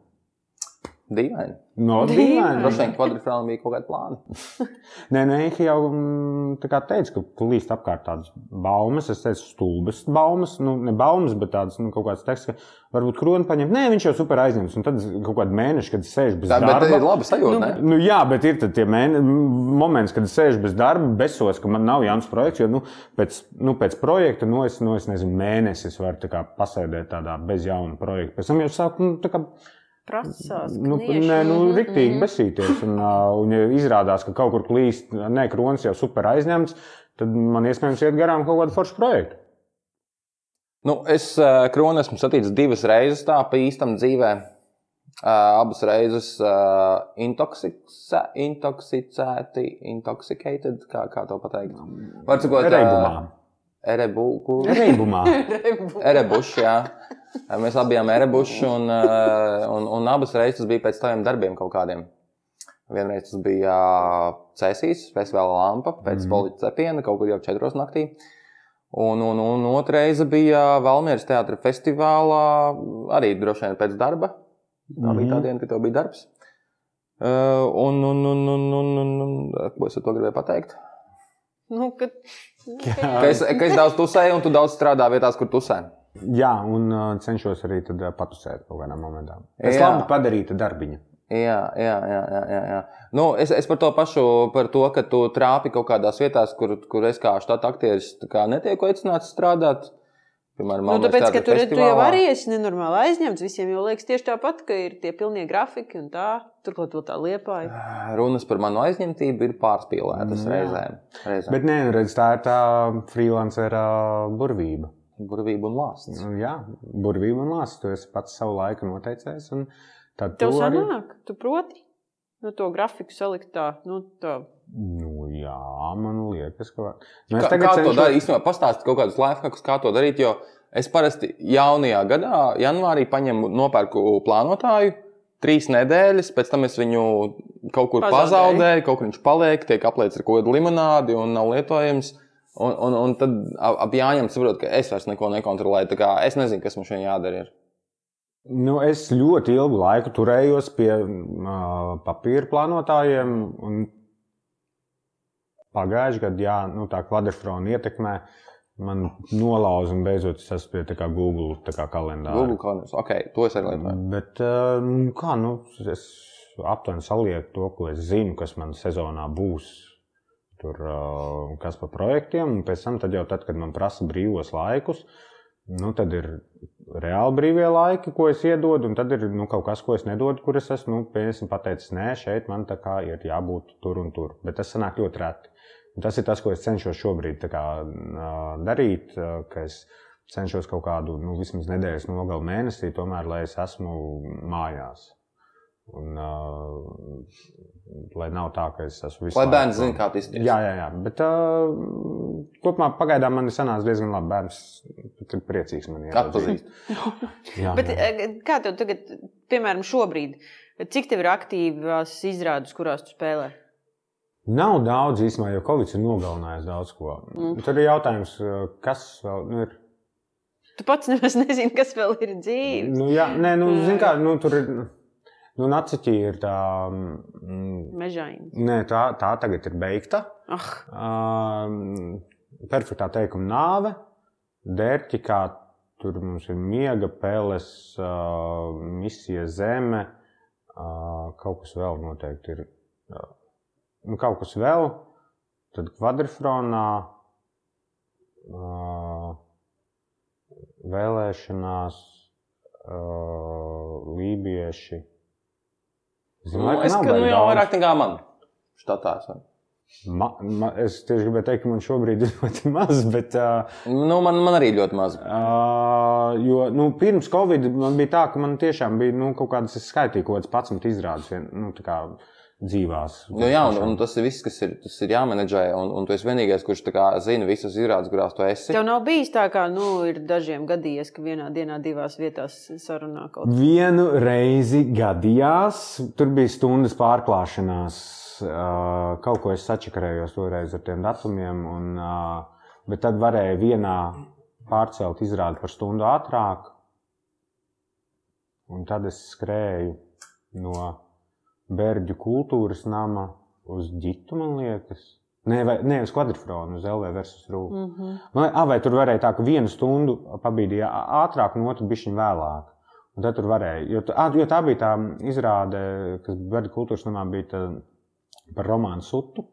Dīvaini. No. Droši vien kvadrifrānam bija kaut kādi plāni. *laughs* Nē, nē, Ehi jau mm, tā teica, ka plīst apkārt tādas baumas. Es teicu, stulbas baumas, nu, ne baumas, bet tādas nu, kaut kādas teksts, ka varbūt kroni paņemt. Nē, viņš jau super aizņems. Un tad kaut kādu mēnešu, kad es sēžu bez Tā darba. ir labi sajūta. Nu, Ne? Nu, jā, bet ir tie mēne, moments, kad es sēžu bez darba, besos, ka man nav jauns projekts. Jo nu, pēc, nu, pēc projekta, nu, es, nu, es nezinu, mēnesis varu tā kā pasēdēt tādā bez jauna projekta. Pēc tam jau sāku nu, tā kā Prasās. Nu, knieši. nē, nu, Mhm, riktīgi mhm. besīties. Un, ā, un, ja izrādās, ka kaut kur klīst, nē, kronis jau super aizņemts, tad man iespējams iet garām kaut kādu foršu projektu. Nu, es uh, kroni esmu saticis divas reizes tā pa īstam dzīvē. Uh, abas reizes uh, intoksicēti, intoxicated, kā, kā to pateikt. Var sakot, Reibumā. Erebu, *laughs* Reibumā. Erebuši, jā. Mēs abi bijām erebuši, un, uh, un, un abas reizes bija pēc tādiem darbiem kaut kādiem. Vienreiz tas bija Cēsīs, festivāla lampa, pēc mm. polīta cepiena, kaut kur jau 4 naktī. Un, un, un otrreiz bija Valmieras teātris festivālā, arī droši vien pēc darba. Tā bija tā diena, kad tev bija darbs. Uh, un, un, un, un, un, un, un, ko es ar to gribēju pateikt? Nu, kad... Ka es, ka es daudz tusēju, un tu daudz strādā vietās, kur tusē. Jā, un uh, cenšos arī tad, uh, patusēt kaut kādā momentā. Es Jā. labi padarītu darbiņu. Jā, jā, jā. jā, jā, jā. Nu, es, es par to pašu, par to, ka tu trāpi kaut kādās vietās, kur, kur es kā štata aktieris tā kā netieku aicināts strādāt. Piemēram, Nu, tāpēc, ka tur tu jau festivālā. arī esi nenormāli aizņemts. Visiem jau liekas tieši tāpat, ka ir tie pilnie grafiki un tā. Turklāt vēl tā liepāja. Runas par manu aizņemtību ir pārspīlētas Jā. reizēm. reizēm. Bet nē, nu, redz, tā ir tā freelancera burvība. Burvība un lāsts. Nu, jā, burvība un lāsts. Tu esi pats savu laiku noteicējis. un Tad Tev tu arī. sanāk, tu proti no to grafiku salikt tā. Nu, tā. Nu, jā, man liekas, ka. Nu, Kā, kā to darīt? Īstenībā pastāstīt kaut kādus lifehackus, kā to darīt. Jo es parasti jaunajā gadā, janvārī, paņemu nopērku plānotāju. Trīs nedēļas, pēc tam es viņu kaut kur Pazaudēju. pazaudēju, kaut kur viņš paliek, tiek apliecināts ar kaut kādu limonādi un nav lietojams. Un, un, un tad ap jāņem saprot, ka es vairs neko nekontrolēju. Es nezinu, kas man šodien jādara. Ir. Nu, es ļoti ilgu laiku turējos pie uh, papīra plānotājiem. un Pagājušajā gadā, jā, nu, tā kvadrfrona ietekmē man nolauza un beidzot es esmu pie tā kā Google tā kā kalendāra. Google kalendārs. Ok, to es arī lietoju. Bet, uh, nu, kā, nu, es aptuveni salieku to, ko es zinu, kas man sezonā būs. Tur, uh, kas par projektiem, un pēc tam, tad jau tad, kad man prasa brīvos laikus, nu, tad ir reāli brīvie laiki, ko es iedodu, un tad ir nu, kaut kas, ko es nedodu, kur es esmu nu, pateicis, nē, šeit man tā kā ir jābūt tur un tur. Bet tas sanāk ļoti reti. Un tas ir tas, ko es cenšos šobrīd kā, darīt, es cenšos kaut kādu nu, vismaz nedēļas nogalu mēnesī, tomēr, lai es esmu mājās. Un, uh, lai nav tā, ka es esmu visu Lai bērns zina, kā tas ir. Jā, jā, jā. Bet uh, kopumā pagaidām man ir sanācis diezgan labi. Bērns ir priecīgs man Atpazīst. *laughs* Jā, Bet, jā. kā tev tagad, piemēram, šobrīd, cik tev ir aktīvās izrādes, kurās tu spēlē? Nav daudz īstenībā, jo Covid ir nogalinājis daudz ko. Mm. Tur ir jautājums, kas vēl nu, ir. Tu pats nemaz *laughs* nezini, kas vēl ir dzīves. Nu, jā, nē, nu, Jā. zin kā, nu, tur ir. Nu, Naciķī ir tā. Mm, Mežaini. nē, tā, tā tagad ir beigta. Ah, Um, perfektā teikuma nāve, dērķi, kā tur mums ir miega, peles, uh, misija zeme, uh, kaut kas vēl noteikti ir. Uh, nu, kaut kas vēl, tad kvadrifronā, uh, vēlēšanās, uh, lībieši. Zinu, Nu, es nav ka, nu, baigi jau daudz. vairāk nekā man. Štatā. esmu. Ma, ma, es tieši gribēju teikt, ka man šobrīd ir *laughs* ļoti maz, bet. Uh, Nu, man, man arī ļoti maz. uh, jo nu, pirms Covid man bija tā, ka man tiešām bija nu, kaut kādas, es kaut kādas 11 izrādes vien, nu, tā kā dzīvās. Nu, jā, un, un tas ir viss, kas ir, tas ir jāmenedžē. Un, un tu esi vienīgais, kurš tā kā zina visas izrādes, kurās tu esi. tev nav bijis tā, kā nu, ir dažiem gadījies, ka vienā dienā divās vietās sarunā kaut ko. Vienu reizi gadījās, tur bija stundas pārklāšanās. Kaut ko es sačakarējos toreiz ar tiem datumiem, un, bet tad varēja vienā pārcelt izrādi par stundu ātrāk. Un tad es skrēju no Berģu kultūras nama uz Gitu, man liekas. Nē, vai, nē uz kvadrifronu, uz LV versus Rūpu. Mm -hmm. Man liekas, vai tur varēja tā, ka vienu stundu pabīdīja ātrāk, un otru bišķiņu vēlāk. Un tad tur varēja, jo, tā- jo tā bija tā izrāde, kas Berģa kultūras namā bija tā, par romānu sutu.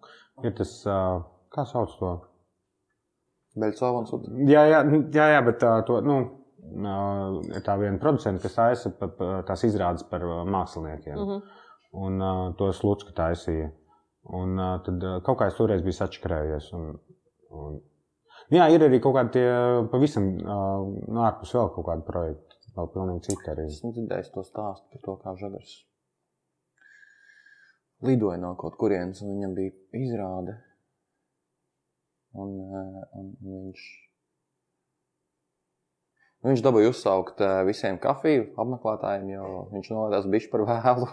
Ir tas, kā sauc to? Beļcova un Suta. Jā, jā, jā, jā bet tā, to, nu, tā viena producenta, kas pa- tās izrādes par māksliniekiem. Mm -hmm. Un uh, to slūdzu taisīja. Un uh, tad uh, kaut kā es toreiz biju sačakarējies. Un, un... Jā, ir arī kaut kādi tie pavisam uh, ārpus vēl kaut kādi projekti. Vēl pilnīgi citi arī. Esmu dzirdējis to stāstu par to, kā žagars lidoja no kaut kurienes, un viņam bija izrāde. Un, un, un viņš, nu, viņš dabūja uzsaukt visiem kafiju apmeklētājiem, jo viņš nolaidās bišķi par vēlu.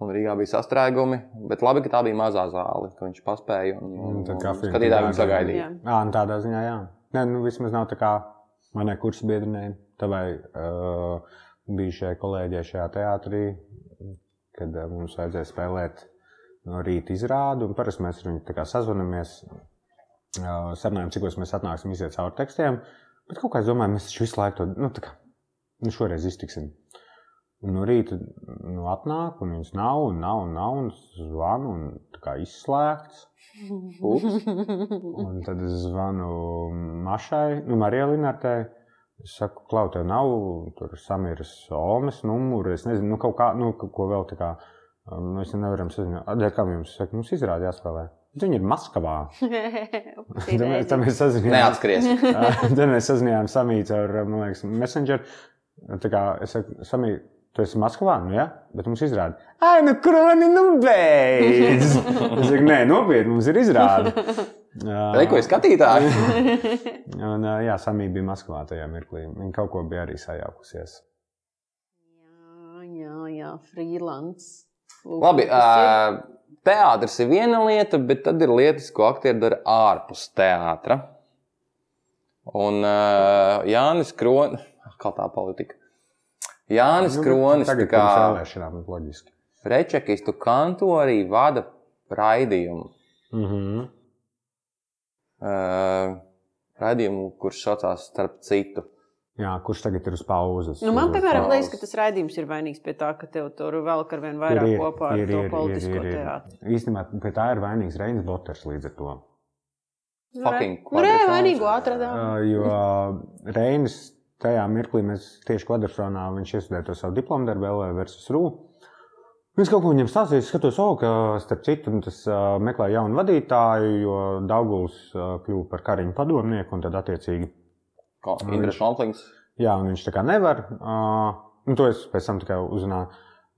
Un Rīgā bija sastrēgumi, bet labi, ka tā bija mazā zāle, ka viņš paspēja. Un, un, Un un skatītāji viņu sagaidīja. Jā. Jā, un tādā ziņā, jā. Nē, nu, vismaz nav tā kā manai kursa biedrinei, tavai uh, bijušajai kolēģei šajā teātrī, kad uh, mums vajadzēja spēlēt no rīta izrādi. un Parasti mēs ar viņu tā kā sazvanāmies, uh, sarunājam, cikos mēs atnāksim iziet cauri tekstiem. Bet kaut kā es domāju, mēs visu laiku to nu, tā kā, nu, šoreiz iztiksim. Un no rīta nu, atnāk, un viņas nav, un nav, un nav, un zvanu, un tā kā izslēgts. Ups. Un tad es zvanu Mašai, nu, Marijai Linartei. Es saku, klau, tev nav tur samiras Omas numuru, es nezinu, nu, kaut kā, nu, ko vēl tā kā. um, Mēs nevaram sazināt. Dēļ kā jums saka, mums izrādi jāspēlē. Viņa ir Maskavā. *laughs* Tad mēs, tad mēs sazinājāmies. Neatskries. *laughs* Tad mēs sazinājāmies samīts ar, man liekas, Messenger. Tā kā es saku, samīt, tu esi Maskavā, nu jā, bet mums izrāda. Ai, nu kroni, nu beidz! Es saku, nē, nopietni, mums ir izrāda. *laughs* Reikojas skatītāji. *laughs* Un, jā, Samija bija Maskavā tajā mirklī. Viņa kaut ko bija arī sajaukusies. Jā, jā, jā freelance. Lūk, Labi, ā, teātris ir viena lieta, bet tad ir lietas, ko aktieri dara ārpus teātra. Un ā, Jānis Kronis, kā tā politika. Jānis Nu, Kronis, tā tagad kā vēlēšanām, ir loģiski. rečekistu kantorī vada raidījumu. Mm -hmm. Uh, raidījumu, kurš saucās starp citu. Jā, kurš tagad ir uz pauzes? Nu, man, piemēram, liekas, ka tas raidījums ir vainīgs pie tā, ka tev tur velk ar vien vairāk Ir, ir, kopā ar ir, to ir, ir, politisko ir, ir. teātru. Īstenībā pie tā ir vainīgs Reinis Boters līdz ar to. Fucking Nu, re, kvadrifrons. vainīgo atradām. Uh, jo Reinis tajā mirklī mēs tieši kvadrfronā viņš iestudēja to savu diplomu darbu, LV versus RU. Es kaut ko viņam stāstīju, es skatos, oh, ka starp citu tas uh, meklē jaunu vadītāju, jo Dauguls uh, kļuva par kariņu padomnieku un tad attiecīgi. Ko, Indra Šontlings. Jā, un viņš tā kā nevar. Uh, nu, to es pēc tam tikai uzzināju.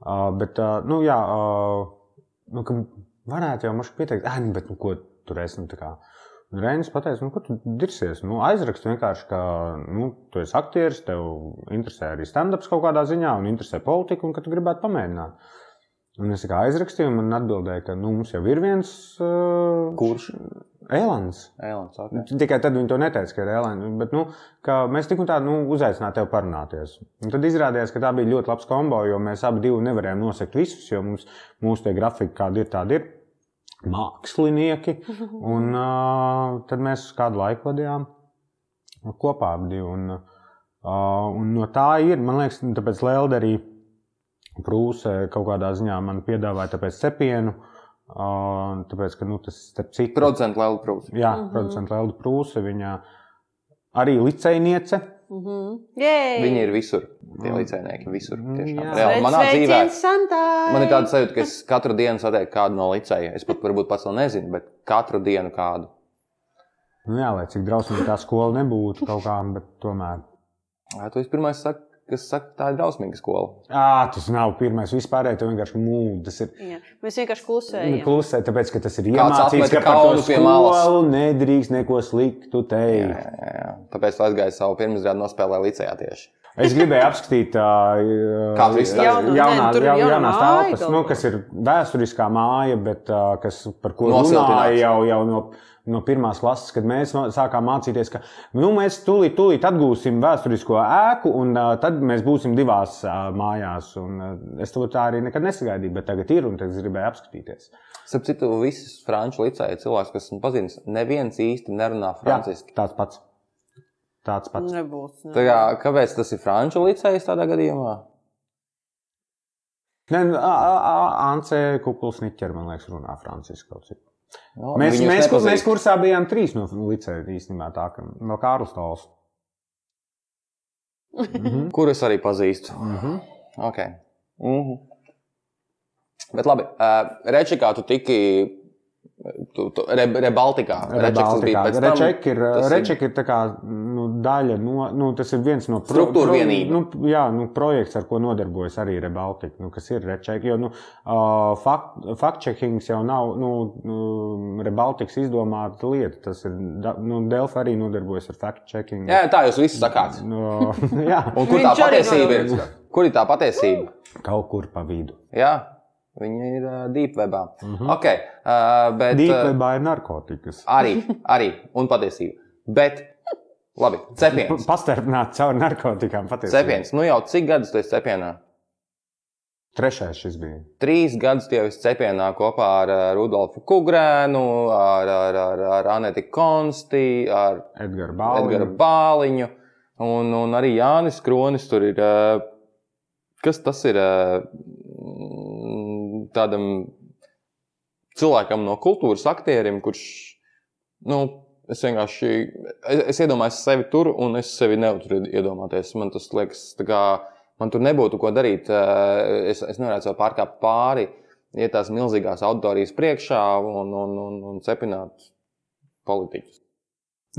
Uh, bet, uh, nu, jā, uh, nu, varētu jau mašķi pieteikt, ah, nu, bet, nu, ko tur es, nu, tā kā. Un Reinis pateica, nu, ko tu dirsies? Nu, aizrakst vienkārši, ka, nu, tu esi aktieris, tev interesē arī stand-ups kaut kādā ziņā, un interesē politika, un ka tu gribētu pamēģināt. Un es kā aizrakstīju, un man atbildēja, ka, nu, mums jau ir viens. Uh, Kurš? Elans. Elans, okay. Tikai tad viņi to neteica, ka ir Elēna. Bet, nu, ka mēs tik un tā nu, uzaicinājām tevi parunāties. Un tad izrādījās, ka tā bija ļoti labs kombo, jo mēs abi nevarējām nosegt visus, jo mums, mūsu tie grafiki, kādi ir, tādi ir mākslinieki. *laughs* Un uh, tad mēs kādu laiku vadījām kopā abi. Un, uh, un no tā ir, man liekas, tāpēc Lelde arī Prūsē kaut kādā ziņā man piedāvāja tāpēc cepienu. Uh, tāpēc, ka nu, tas starp citu Producentu Lēlu Prūs. Jā, mm -hmm. producents Lelda Prūse. Viņa arī licējniece. Mhm. Jej! Viņi ir visur. Tie līdzekļnieki visur. Tiešām. Jā. Reāli, manā dzīvē. Man ir tāda sajūta, ka es katru dienu satieku kādu no liceja. Es pat varbūt pats vēl nezinu, bet katru dienu kādu. Nu, jā, lai cik drausmīgi tā skola nebūtu kaut kā, bet tomēr. Jā, tu esi pirmais, saka, kas saka, tā ir drausmīga skola. À, tas nav pirmais. Vispār tā vienkārši mūžs. Ir Jā, mēs vienkārši nu, klusējam. klusē, tāpēc ka tas ir iemācīts, ka par to skolu nedrīkst neko sliktu Jā, teikt. jā, jā. Tāpēc tu aizgāji savu pirmsgrādu nospēlēt licejā tieši. Es gribēju apskatīt, uh, izstāstīji? Jaunu- telpas, nu, galvā. kas ir vēsturiskā māja, bet uh, kas, par ko Nosiltināts. runāja jau, jau no, no pirmās klases, kad mēs sākām mācīties, ka nu, mēs tūlīt, tūlīt atgūsim vēsturisko ēku, un uh, tad mēs būsim divās uh, mājās. Un, uh, es to tā arī nekad nesagaidīju, bet tagad ir, un es gribēju apskatīties. Starp citu, visas franču liceja cilvēks, kas man pazīst, neviens īsti nerunā Jā, franciski. tāds pats. Tāds pats. Nebūs. Ne. Tā kā, kāpēc tas ir franču licējs tādā gadījumā? Nē, nu, Ance Kukulsniķer, man liekas, runā franciski kaut cik. No, Mēs, mēs, kur, mēs kursā bijām trīs no licēja īstenībā tā, ka no Kārlis Tols. Mhm. *laughs* Kur es arī pazīstu. Mhm. Okay. Mhm. Bet labi, uh, Rečikā tu tiki. Re, Rebaltikā. Tam. Reček ir, Reček ir tā kā, nu, daļa no, nu, tas ir viens no Struktūra vienība. Nu, jā, nu, projekts, ar ko nodarbojas arī Rebaltika, nu, kas ir Reček. Jo, nu, uh, fakt, fact-checkings jau nav, nu, nu Rebaltikas izdomāta lieta. Tas ir, nu, Delfa arī nodarbojas ar fact-checking. Jā, tā jūs visi sakāt. No, *laughs* jā, Un kur tā patiesība ir? Kur ir tā patiesība? kaut kur pa vidu. Jā, viņi ir uh, deepwebā. Mm. -hmm. okay, uh, bet, uh, Dīpvebā ir narkotikas. arī, arī, un patiesība. Bet Labi, cepiens. Pastarpināt caur narkotikām patiesībā. Cepiens. Nu jau cik gadus tu esi cepienā? Trešais šis bija. Trīs gadus tie esi cepienā kopā ar uh, Rudolfu Kungrēnu, ar, ar, ar, ar Aneti Konsti, ar Edgars Edgara Bāliņš. Bāliņu un, un arī Jānis Kronis. Tur ir. uh, Kas tas ir uh, tādam cilvēkam no kultūras aktierim, kurš, nu, es vienkārši, es, es iedomājos sevi tur, un es sevi nevaru iedomāties. Man tas liekas, kā man tur nebūtu ko darīt. eh, Es, es nevarētu pārkāpt pāri, iet tās milzīgās auditorijas priekšā un, un, un, un cepināt politiķus.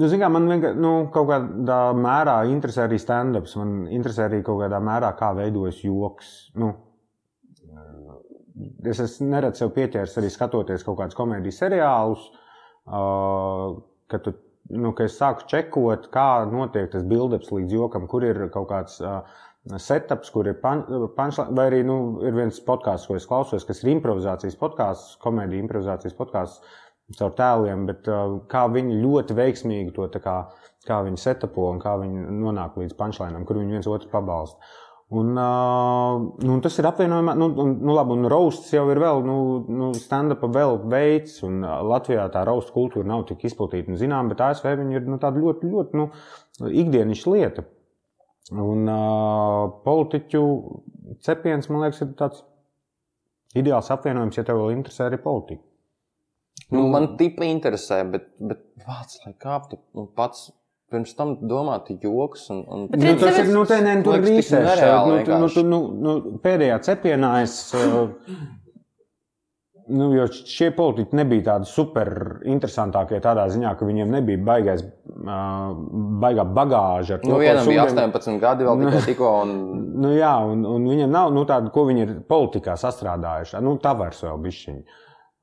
Nu, kā, man vienkār, nu, kaut kādā mērā interesē arī stand-ups. Man interesē arī kaut kādā mērā, kā veidojas joks. Nu, es esmu neredz sev pieķēries arī skatoties kaut kādus komēdijas seriālus. Uh, kad, tu, nu, kad es sāku čekot, kā notiek tas build-ups līdz jokam, kur ir kaut kāds uh, setups, kur ir punchline, vai arī nu, ir viens podkāsts, ko es klausos, kas ir improvizācijas podkāsts, komēdija improvizācijas podkāsts caur tēliem, bet uh, kā viņi ļoti veiksmīgi to kā, kā viņi setapo un kā viņi nonāk līdz punchline, kur viņi viens otru pabalsta. Un, nu, tas ir apvienojumā, nu, nu, labi, un roasts jau ir vēl, nu, nu stand-up vēl veids, un Latvijā tā roast kultūra nav tik izplatīta un zinām, bet ASV viņi ir nu, tāda ļoti, ļoti nu, ikdienišķa lieta. Un uh, politiķu cepiens, man liekas, ir tāds ideāls apvienojums, ja tev vēl interesē arī politika. Nu, man tipa interesē, bet, bet vārds, lai kāptu, nu, pats pirms tam domāt joks. Un, un... Bet Nu, tas ir nu, tā, ne, tur rīsēs, nu, tu, nu, tu, nu, nu, pēdējā cepienā es. uh, Nu, jo šie politiķi nebija tādi super interesantākie tādā ziņā, ka viņiem nebija baigais, uh, baigā bagāža. ar to, Nu, vienam bija sūdiem- 18 gadi, vēl tikai *laughs* tikko. Un... Nu, jā, un, un viņam nav nu, tāda, ko viņi ir politikā sastrādājuši. Nu, tā vairs vēl bišķiņi.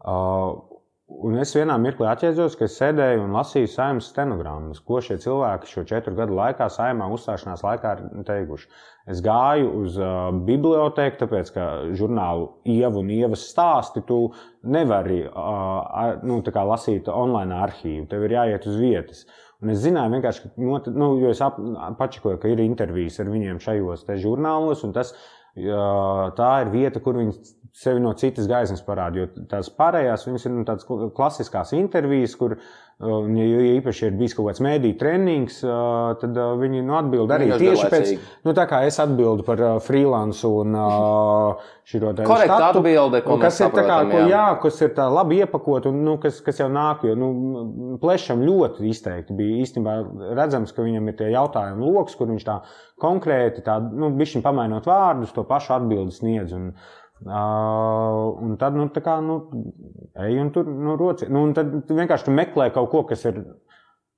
Uh, un es vienā mirklī atjēdzos, ka sēdēju un lasīju saimnes stenogrammas, ko šie cilvēki šo četru gadu laikā saimā uzstāšanās laikā ir teikuši. Es gāju uz uh, bibliotēku, tāpēc, ka žurnālu Ieva un Ievas stāsti tu nevari uh, nu, lasīt online arhīvu. Tev ir jāiet uz vietas. Un es zināju, vienkārši, ka, not, nu, jo es ap, pačakoju, ka ir intervijas ar viņiem šajos žurnālos, un tas, jā, tā ir vieta, kur viņi sevi no citas gaismas parāda. Jo tās pārējās ir nu, tādas kl- klasiskās intervijas, kur, uh, ja ja īpaši ir bijis kaut kāds mēdīņu treniņš, tad uh, viņi nu, atbild arī Vienkārši tieši pēc, nu, tā kā es atbildu par uh, freelance un uh, šo te Korekta štatu. atbilde, ko kas ir tā kā, ko, jā. kas ir tā labi iepakot un nu, kas, kas jau nāk. Jo nu, plešam ļoti izteikti bija īstenībā redzams, ka viņam ir tie jautājumu lokus, kur viņš tā konkrēti, tā, nu, bišķiņ pamainot vārdus, to pašu atbildi sniedz. Un, Uh, un tad, nu, tā kā, nu, ej un tur, nu, roci. Nu, un tad tu vienkārši tu meklē kaut ko, kas ir,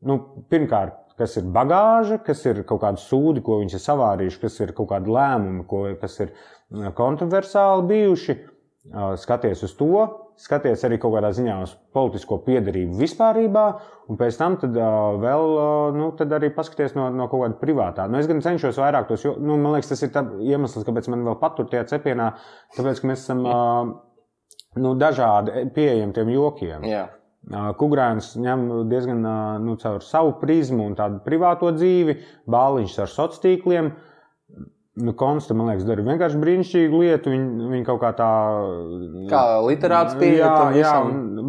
nu, pirmkārt, kas ir bagāža, kas ir kaut kāda sūdi, ko viņš ir savārījuši, kas ir kaut kādi lēmumi, ko, kas ir uh, kontroversāli bijuši. Uh, Skaties uz to, skaties arī kaut kādā ziņā uz politisko piedarību vispārībā, un pēc tam tad, uh, vēl uh, nu, tad arī paskaties no, no kaut kāda privātā. Nu, es gan cenšos vairāk tos, jo nu, man liekas, tas ir iemesls, kāpēc man vēl patur tajā cepienā, tāpēc, ka mēs esam uh, nu, dažādi pieejami tiem jokiem. Jā. Kungrēns ņem diezgan nu, caur savu prizmu un tādu privāto dzīvi, bāliņš ar sociāliem tīkliem. Nu, Konsta, man liekas, dara vienkārši brīnišķīgu lietu. Viņa, viņa kaut kā tā. Kā literāts pieeja jā, jā,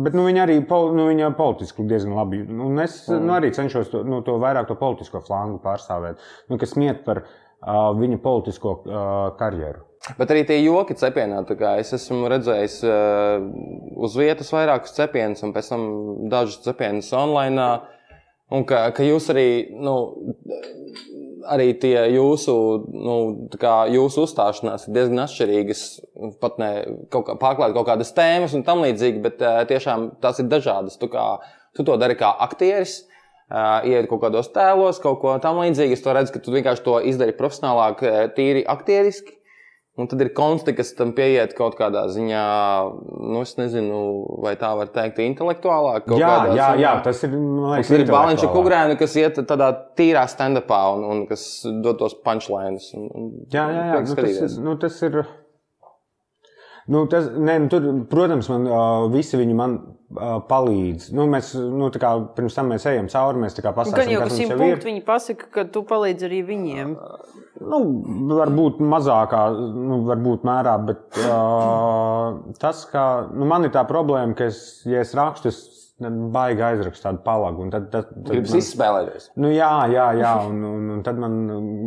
bet nu, viņa arī pol, nu, viņa politiski diezgan labi. Un es Mm. nu, arī cenšos to, nu, to vairāk to politisko flangu pārstāvēt, nu, kas miet par uh, viņa politisko uh, karjeru. Bet arī tie joki cepienā. Es esmu redzējis uh, uz vietas vairākus cepienus, un pēc tam dažus cepienus online. Un ka, ka jūs arī, nu, arī tie jūsu, nu, jūsu uzstāšanās ir diezgan atšķirīgas. Pat ne kaut kā pārklāt kaut kādas tēmas un tam līdzīgi, bet uh, tiešām tās ir dažādas. Tu, kā, tu to dari kā aktieris. Uh, iet kaut kādos tēlos, kaut ko tamlīdzīgu. Es to redzu, ka tu vienkārši to izdari profesionālāk, eh, tīri aktieriski. Un tad ir konsti, kas tam pieiet kaut kādā ziņā, nu, es nezinu, vai tā var teikt, intelektuālāk. Jā, jā, ziņā. jā, tas ir. Liekas, ir intelektuālāk. Kugrēna, kas iet tādā tīrā stand-upā un, un kas dod tos punchlines. Un, un Jā, jā, jā. Nu, tas, ir, nu, tas ir. Nu, tas, ne, nu, tur, protams, man uh, visi viņi man uh, palīdz. Nu, mēs, nu, tā kā, pirms tam mēs ejam cauri, mēs tā kā jau kas ka simt jau ir. punktu viņi pasaka, ka tu palīdzi arī viņiem. Nu, varbūt mazākā, nu, varbūt mērā, bet uh, tas, ka nu, man ir tā problēma, ka es, ja es rakstu, es baigi aizrakstu tādu palagu. un Tad, tad, tad Gribas man- izspēlēties. Nu, jā, jā, jā. Un, un, un tad man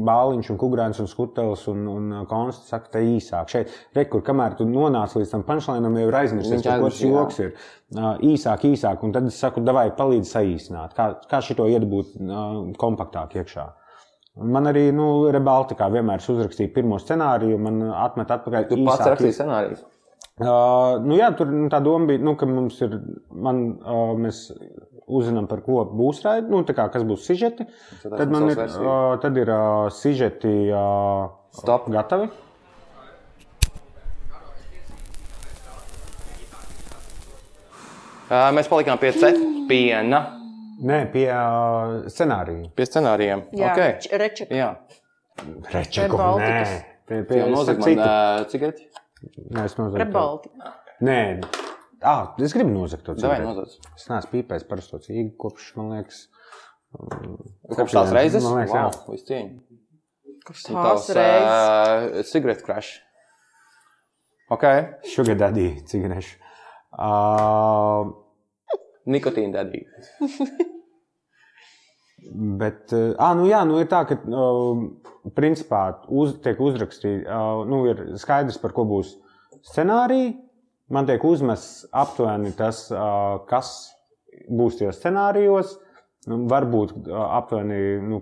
bāliņš, un kukurēns, un skutelis un, un konsts saka, te īsāk. Šeit, rekur, kamēr tu nonāc līdz tam punčlainam, jau ir aizmirsis, tas joks ir. Īsāk, īsāk, un tad es saku, davai, palīdzi saīsināt. Kā, kā šito iedabūt uh, kompaktāk iekšā? Man arī, nu, Rebaltikā vienmēr es uzrakstīju pirmo scenāriju, man atmet atpakaļ. Tu pats īsāk, rakstīji scenārijus. Uh, nu jā, tur nu, tā doma bija, nu, ka mums ir, man, uh, mēs uzzinām, par ko būs raidījums, nu, tā kā, kas būs sižeti. Tad Tad man ir, versijas. uh, tad ir uh, sižeti uh, Stop. gatavi. Ā, Mēs palikām pie cepiena, Nē, pie uh, scenārija. pie scenārijiem. Jā, Okay. okay. reček. Jā, Rečeku, nē, Rebaltikas. pie, pie, jau nozag citu. Nē, es nozagu. Rebalti. Nē, ah, es gribu nozagt to Davai, cigareti. nozag. Es neesmu pīpējis parasto cīgu kopš, man liekas, Kopš tās reizes? Man liekas, jā. wow, visu cieņu. Kurš Un tās tavs, reizes? ā, Cigaretu crash. Ok. Sugar daddy cigarešu. Uh, Nikotīna dedīga. *laughs* Bet, ah, nu jā, nu ir tā, ka, uh, principā, uz, tiek uzrakstīts, uh, nu, ir skaidrs, par ko būs scenārija. Man tiek uzmests aptuveni tas, uh, kas būs tajos scenārijos. Nu, varbūt uh, aptuveni, nu,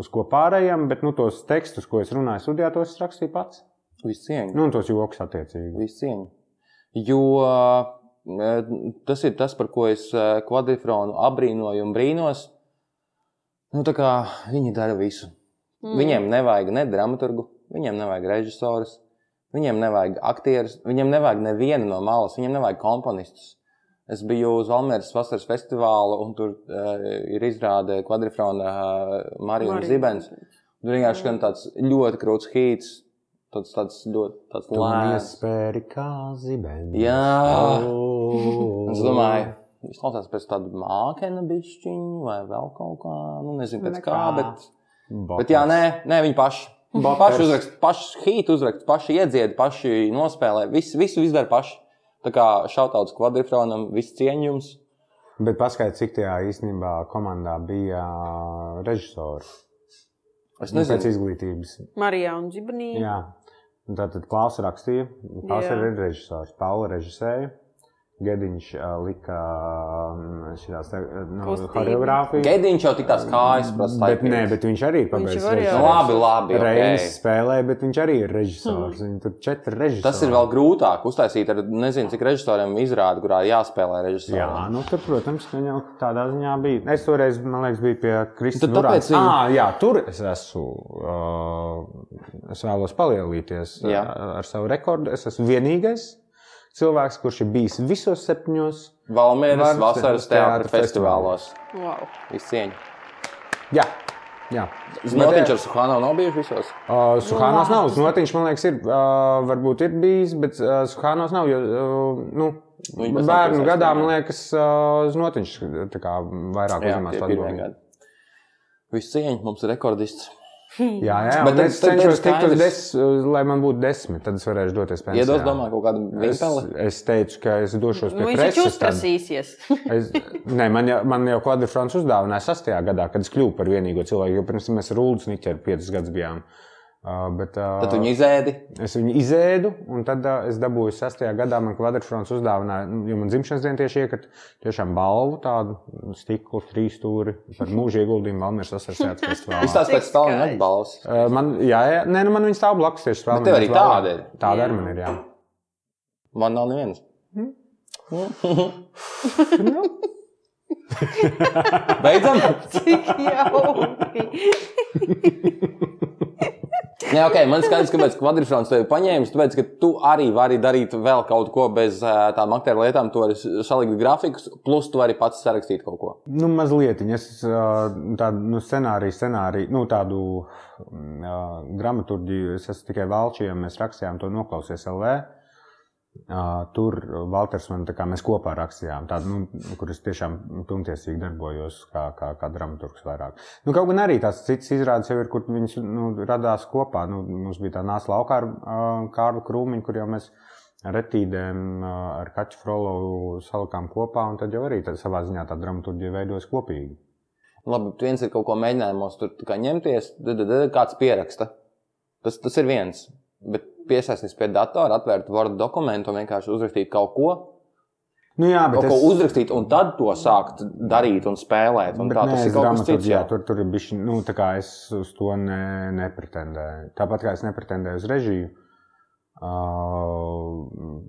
uz ko pārējiem, bet nu, tos tekstus, ko es runāju studijā, tos es rakstīju pats. Visu cieņu. Nu, un tos joks attiecīgi. Visu cieņu. Jo ā, tas ir tas, par ko es ā, kvadrifronu abrīnoju un brīnos. Nu, tā kā viņi dara visu. Mm. Viņiem nevajag ne dramaturgu, viņiem nevajag režisorus, viņiem nevajag aktierus, viņiem nevajag nevienu no malas, viņiem nevajag komponistus. Es biju uz Valmēras vasaras festivāla, un tur uh, ir izrāde kvadrifrona uh, Marija Marija. Zibens. Tur vienkārši gan tāds ļoti krūts hīts, tāds, tāds ļoti tāds lēns. iespēri kā zibens. Jā. Oh. Es domāju, viņš klausās pēc tāda mākena bišķiņa vai vēl kaut kā, nu nezinu pēc kā, bet, bet jā, nē, nē, viņi paši. Paši uzrakst, paši hīt uzrakst, paši iedzied, paši nospēlē, visu, visu izdara paši. Tā kā šautauts kvadrifronam, viss cieņums. Bet paskaidro, cik tajā īstenībā komandā bija režisori. Es Nu, nezinu, izglītības. Marijā un Zibanī. Jā. Un Tātad Klausa rakstīja, Klausa Jā. ir režisors, Paula režisēja. Gediņš lika šīs nu, Kustību. choreogrāfiju. Gediņš jau tik tās kājas prasa. Bet, nē, bet viņš arī var, jā. Nu, labi, labi. Reinis Okay. spēlē, bet viņš arī ir režisors. Viņi tur četri režisori. Tas ir vēl grūtāk uztaisīt ar nezinu, cik režisoriem izrādi, kurā jāspēlē režisoriem. Jā, nu tur, protams, ka jau tādā ziņā bija. Es toreiz, man liekas, biju pie Kristina. Tad tāpēc viņi- Ah, jā, tur es esmu. Uh, es vēlos palielīties Jā. uh, ar savu rekordu. Es esmu vienīgais cilvēks, kurš ir bijis visos septiņos. Valmēras vasaras teātra festivālos. Wow. Viss cieņa. Jā, jā. Znotiņš ar Suhānu nav bijuši visos. Uh, Suhānos nav. Znotiņš, man liekas, ir. Uh, varbūt ir bijis, bet uh, Suhānos nav. Jo, uh, nu, Nu, bērnu gadā, man liekas, uh, Znotiņš tā kā vairāk uzņemās lomu. gadi. Viss cieņa, mums ir rekordists. *laughs* Jā, jā, Bet es tad- cenšos tikt uz desmit, lai man būtu desmit. Tad es varēšu doties pensijā. Iedos, domāju, kaut kādu es, vimpeli. es teicu, ka es došos pie Nu, viņš taču preses. uzprasīsies. *laughs* Es, nē, man jau, man jau kvadrants uzdāvināja sastajā gadā, kad es kļuvu par vienīgo cilvēku. Jo pirms tam mēs ar Rūdas Niķeru piecus gadus bijām. Uh, bet, uh, Tad viņi izēdi. Es viņu izēdu, un tad uh, es dabūju sastajā gadā. Man kvadrants uzdāvināja, nu, jo man dzimšanas dienā tieši iekrita tiešām balvu, tādu stiklu, trīs stūri par mūža ieguldījumu Vasaras teātris festivālā. Izstāst pēc Cik Stalina skaisti. atbalvas. Uh, man, jā, jā, nē, nu man viņa stāv blakus tieši Bet tev arī tāda ir? Tāda arī man ir. Jā. Man nav nevienas. *laughs* Beidzam? Cik jauki. *laughs* Nē, ok, man skaidrs, kāpēc kvadrants tevi paņēmis. Tāpēc, ka tu arī vari darīt vēl kaut ko bez ā, tām aktieru lietām. Vari salikt grafikus, plus tu vari pats sarakstīt kaut ko. Nu, mazliet. Es uh, tādu nu, scenāriju, scenāriju, nu, tādu uh, dramaturgiju, es esmu tikai valčījis, mēs rakstījām to noklausies LV. Uh, tur Valters man tā kā mēs kopā rakstījām, tādu, nu, kur es tiešām pilntiesīgi darbojos kā, kā, kā dramaturgs vairāk. Nu, kaut gan arī tās citas izrādes jau ir, kur viņas nu, radās kopā. Nu, mums bija tā nāca laukā ar uh, Kārlu Krūmiņu, kur jau mēs ar etīdēm, uh, ar Kaķu Frolovu salikām kopā, un tad jau arī tad savā ziņā tā dramaturģija veidojas kopīgi. Labi, viens ir kaut ko mēģinājumos tur ņemties, tad kāds pieraksta. Tas, tas ir viens. Bet piesaistīties pie datora, atvērt Word dokumentu un vienkārši uzrakstīt kaut ko. Nu, jā, bet kaut es... ko uzrakstīt, un tad to sākt darīt un spēlēt. Un tā, nē, tas ir kaut kas cits. Jā, tur, tur ir bijis. Nu, tā kā es uz to ne, nepretendēju. Tāpat kā es nepretendēju uz režiju. Uh,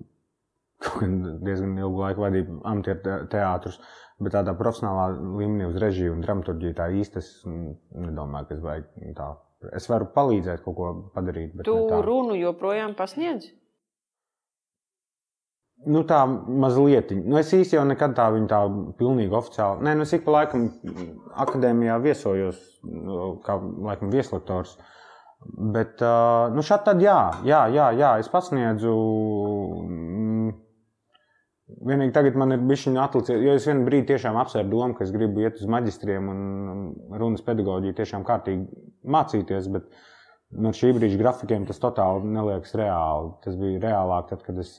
diezgan ilgu laiku vadīju amatieru teātrus, bet tādā profesionālā līmenī uz režiju un dramaturgiju tā īsti es nedomāju, ka es vajag tā Es varu palīdzēt kaut ko padarīt. Tu runu joprojām pasniedz? Nu, tā mazliet. Nu, es īstenībā jau nekad tā viņu tā pilnīgi oficiāli. Nē, nu, es ik pa laikam akadēmijā viesojos, nu, kā laikam vieslektors. Bet, nu, šādi tad jā, jā, jā, jā es pasniedzu. Vienīgi tagad man ir bijis atlicis, jo es vienu brīdi tiešām apsvēru domu, ka es gribu iet uz maģistriem un runas pedagoģiju tiešām kārtīgi mācīties, bet no šī brīža grafikiem tas totāli neliekas reāli. Tas bija reālāk, tad, kad es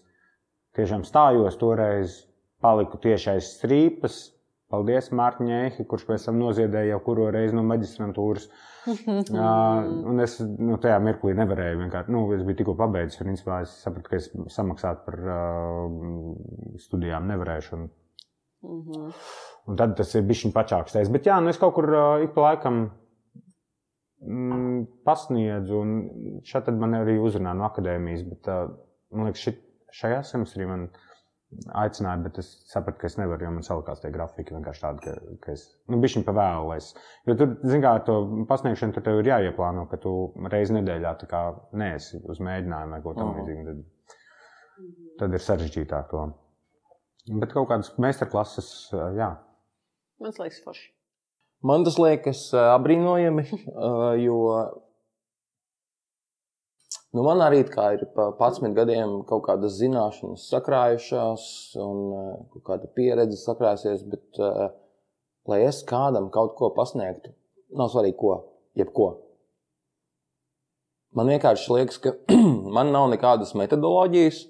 tiešām stājos toreiz, paliku tieši aiz strīpas. Paldies, Mārtiņai, kurš pēc tam noziedēja jau kuru reizi no maģistrantūras. uh, *laughs* un es nu, tajā mirklī nevarēju vienkārši. Nu, es biju tikko pabeidzis, un principā es sapratu, ka es samaksāt par uh, studijām nevarēšu. Un, mm -hmm. un tad tas ir bijis pačākstējis. Bet jā, nu es kaut kur uh, ik pa laikam mm, pasniedzu, un šeit man arī uzrunā no akadēmijas. Bet, uh, man liekas, šit, šajā semestrī man ir aicināja, bet es sapratu, ka es nevaru, jo man salikās tie grafiki vienkārši tādi, ka, ka es, nu, bišķiņ pa vēlu. Es, jo tur, zin kā, to pasniegšanu tur tev ir jāieplāno, ka tu reizi nedēļā tā kā neesi uz mēģinājumu vai ko tam līdzīgu. Tad, tad ir sarežģītāk to. Bet kaut kādas meistarklases, jā. Man liekas, forši. Man tas liekas apbrīnojami, *laughs* jo Nu, man arī ir pa 11 gadiem kaut kādas zināšanas sakrājušās, un uh, kaut kāda pieredze sakrājusies, bet, uh, lai es kādam kaut ko pasniegtu, nav svarīgi, ko, jebko. Man vienkārši liekas, ka *clears throat* man nav nekādas metodoloģijas,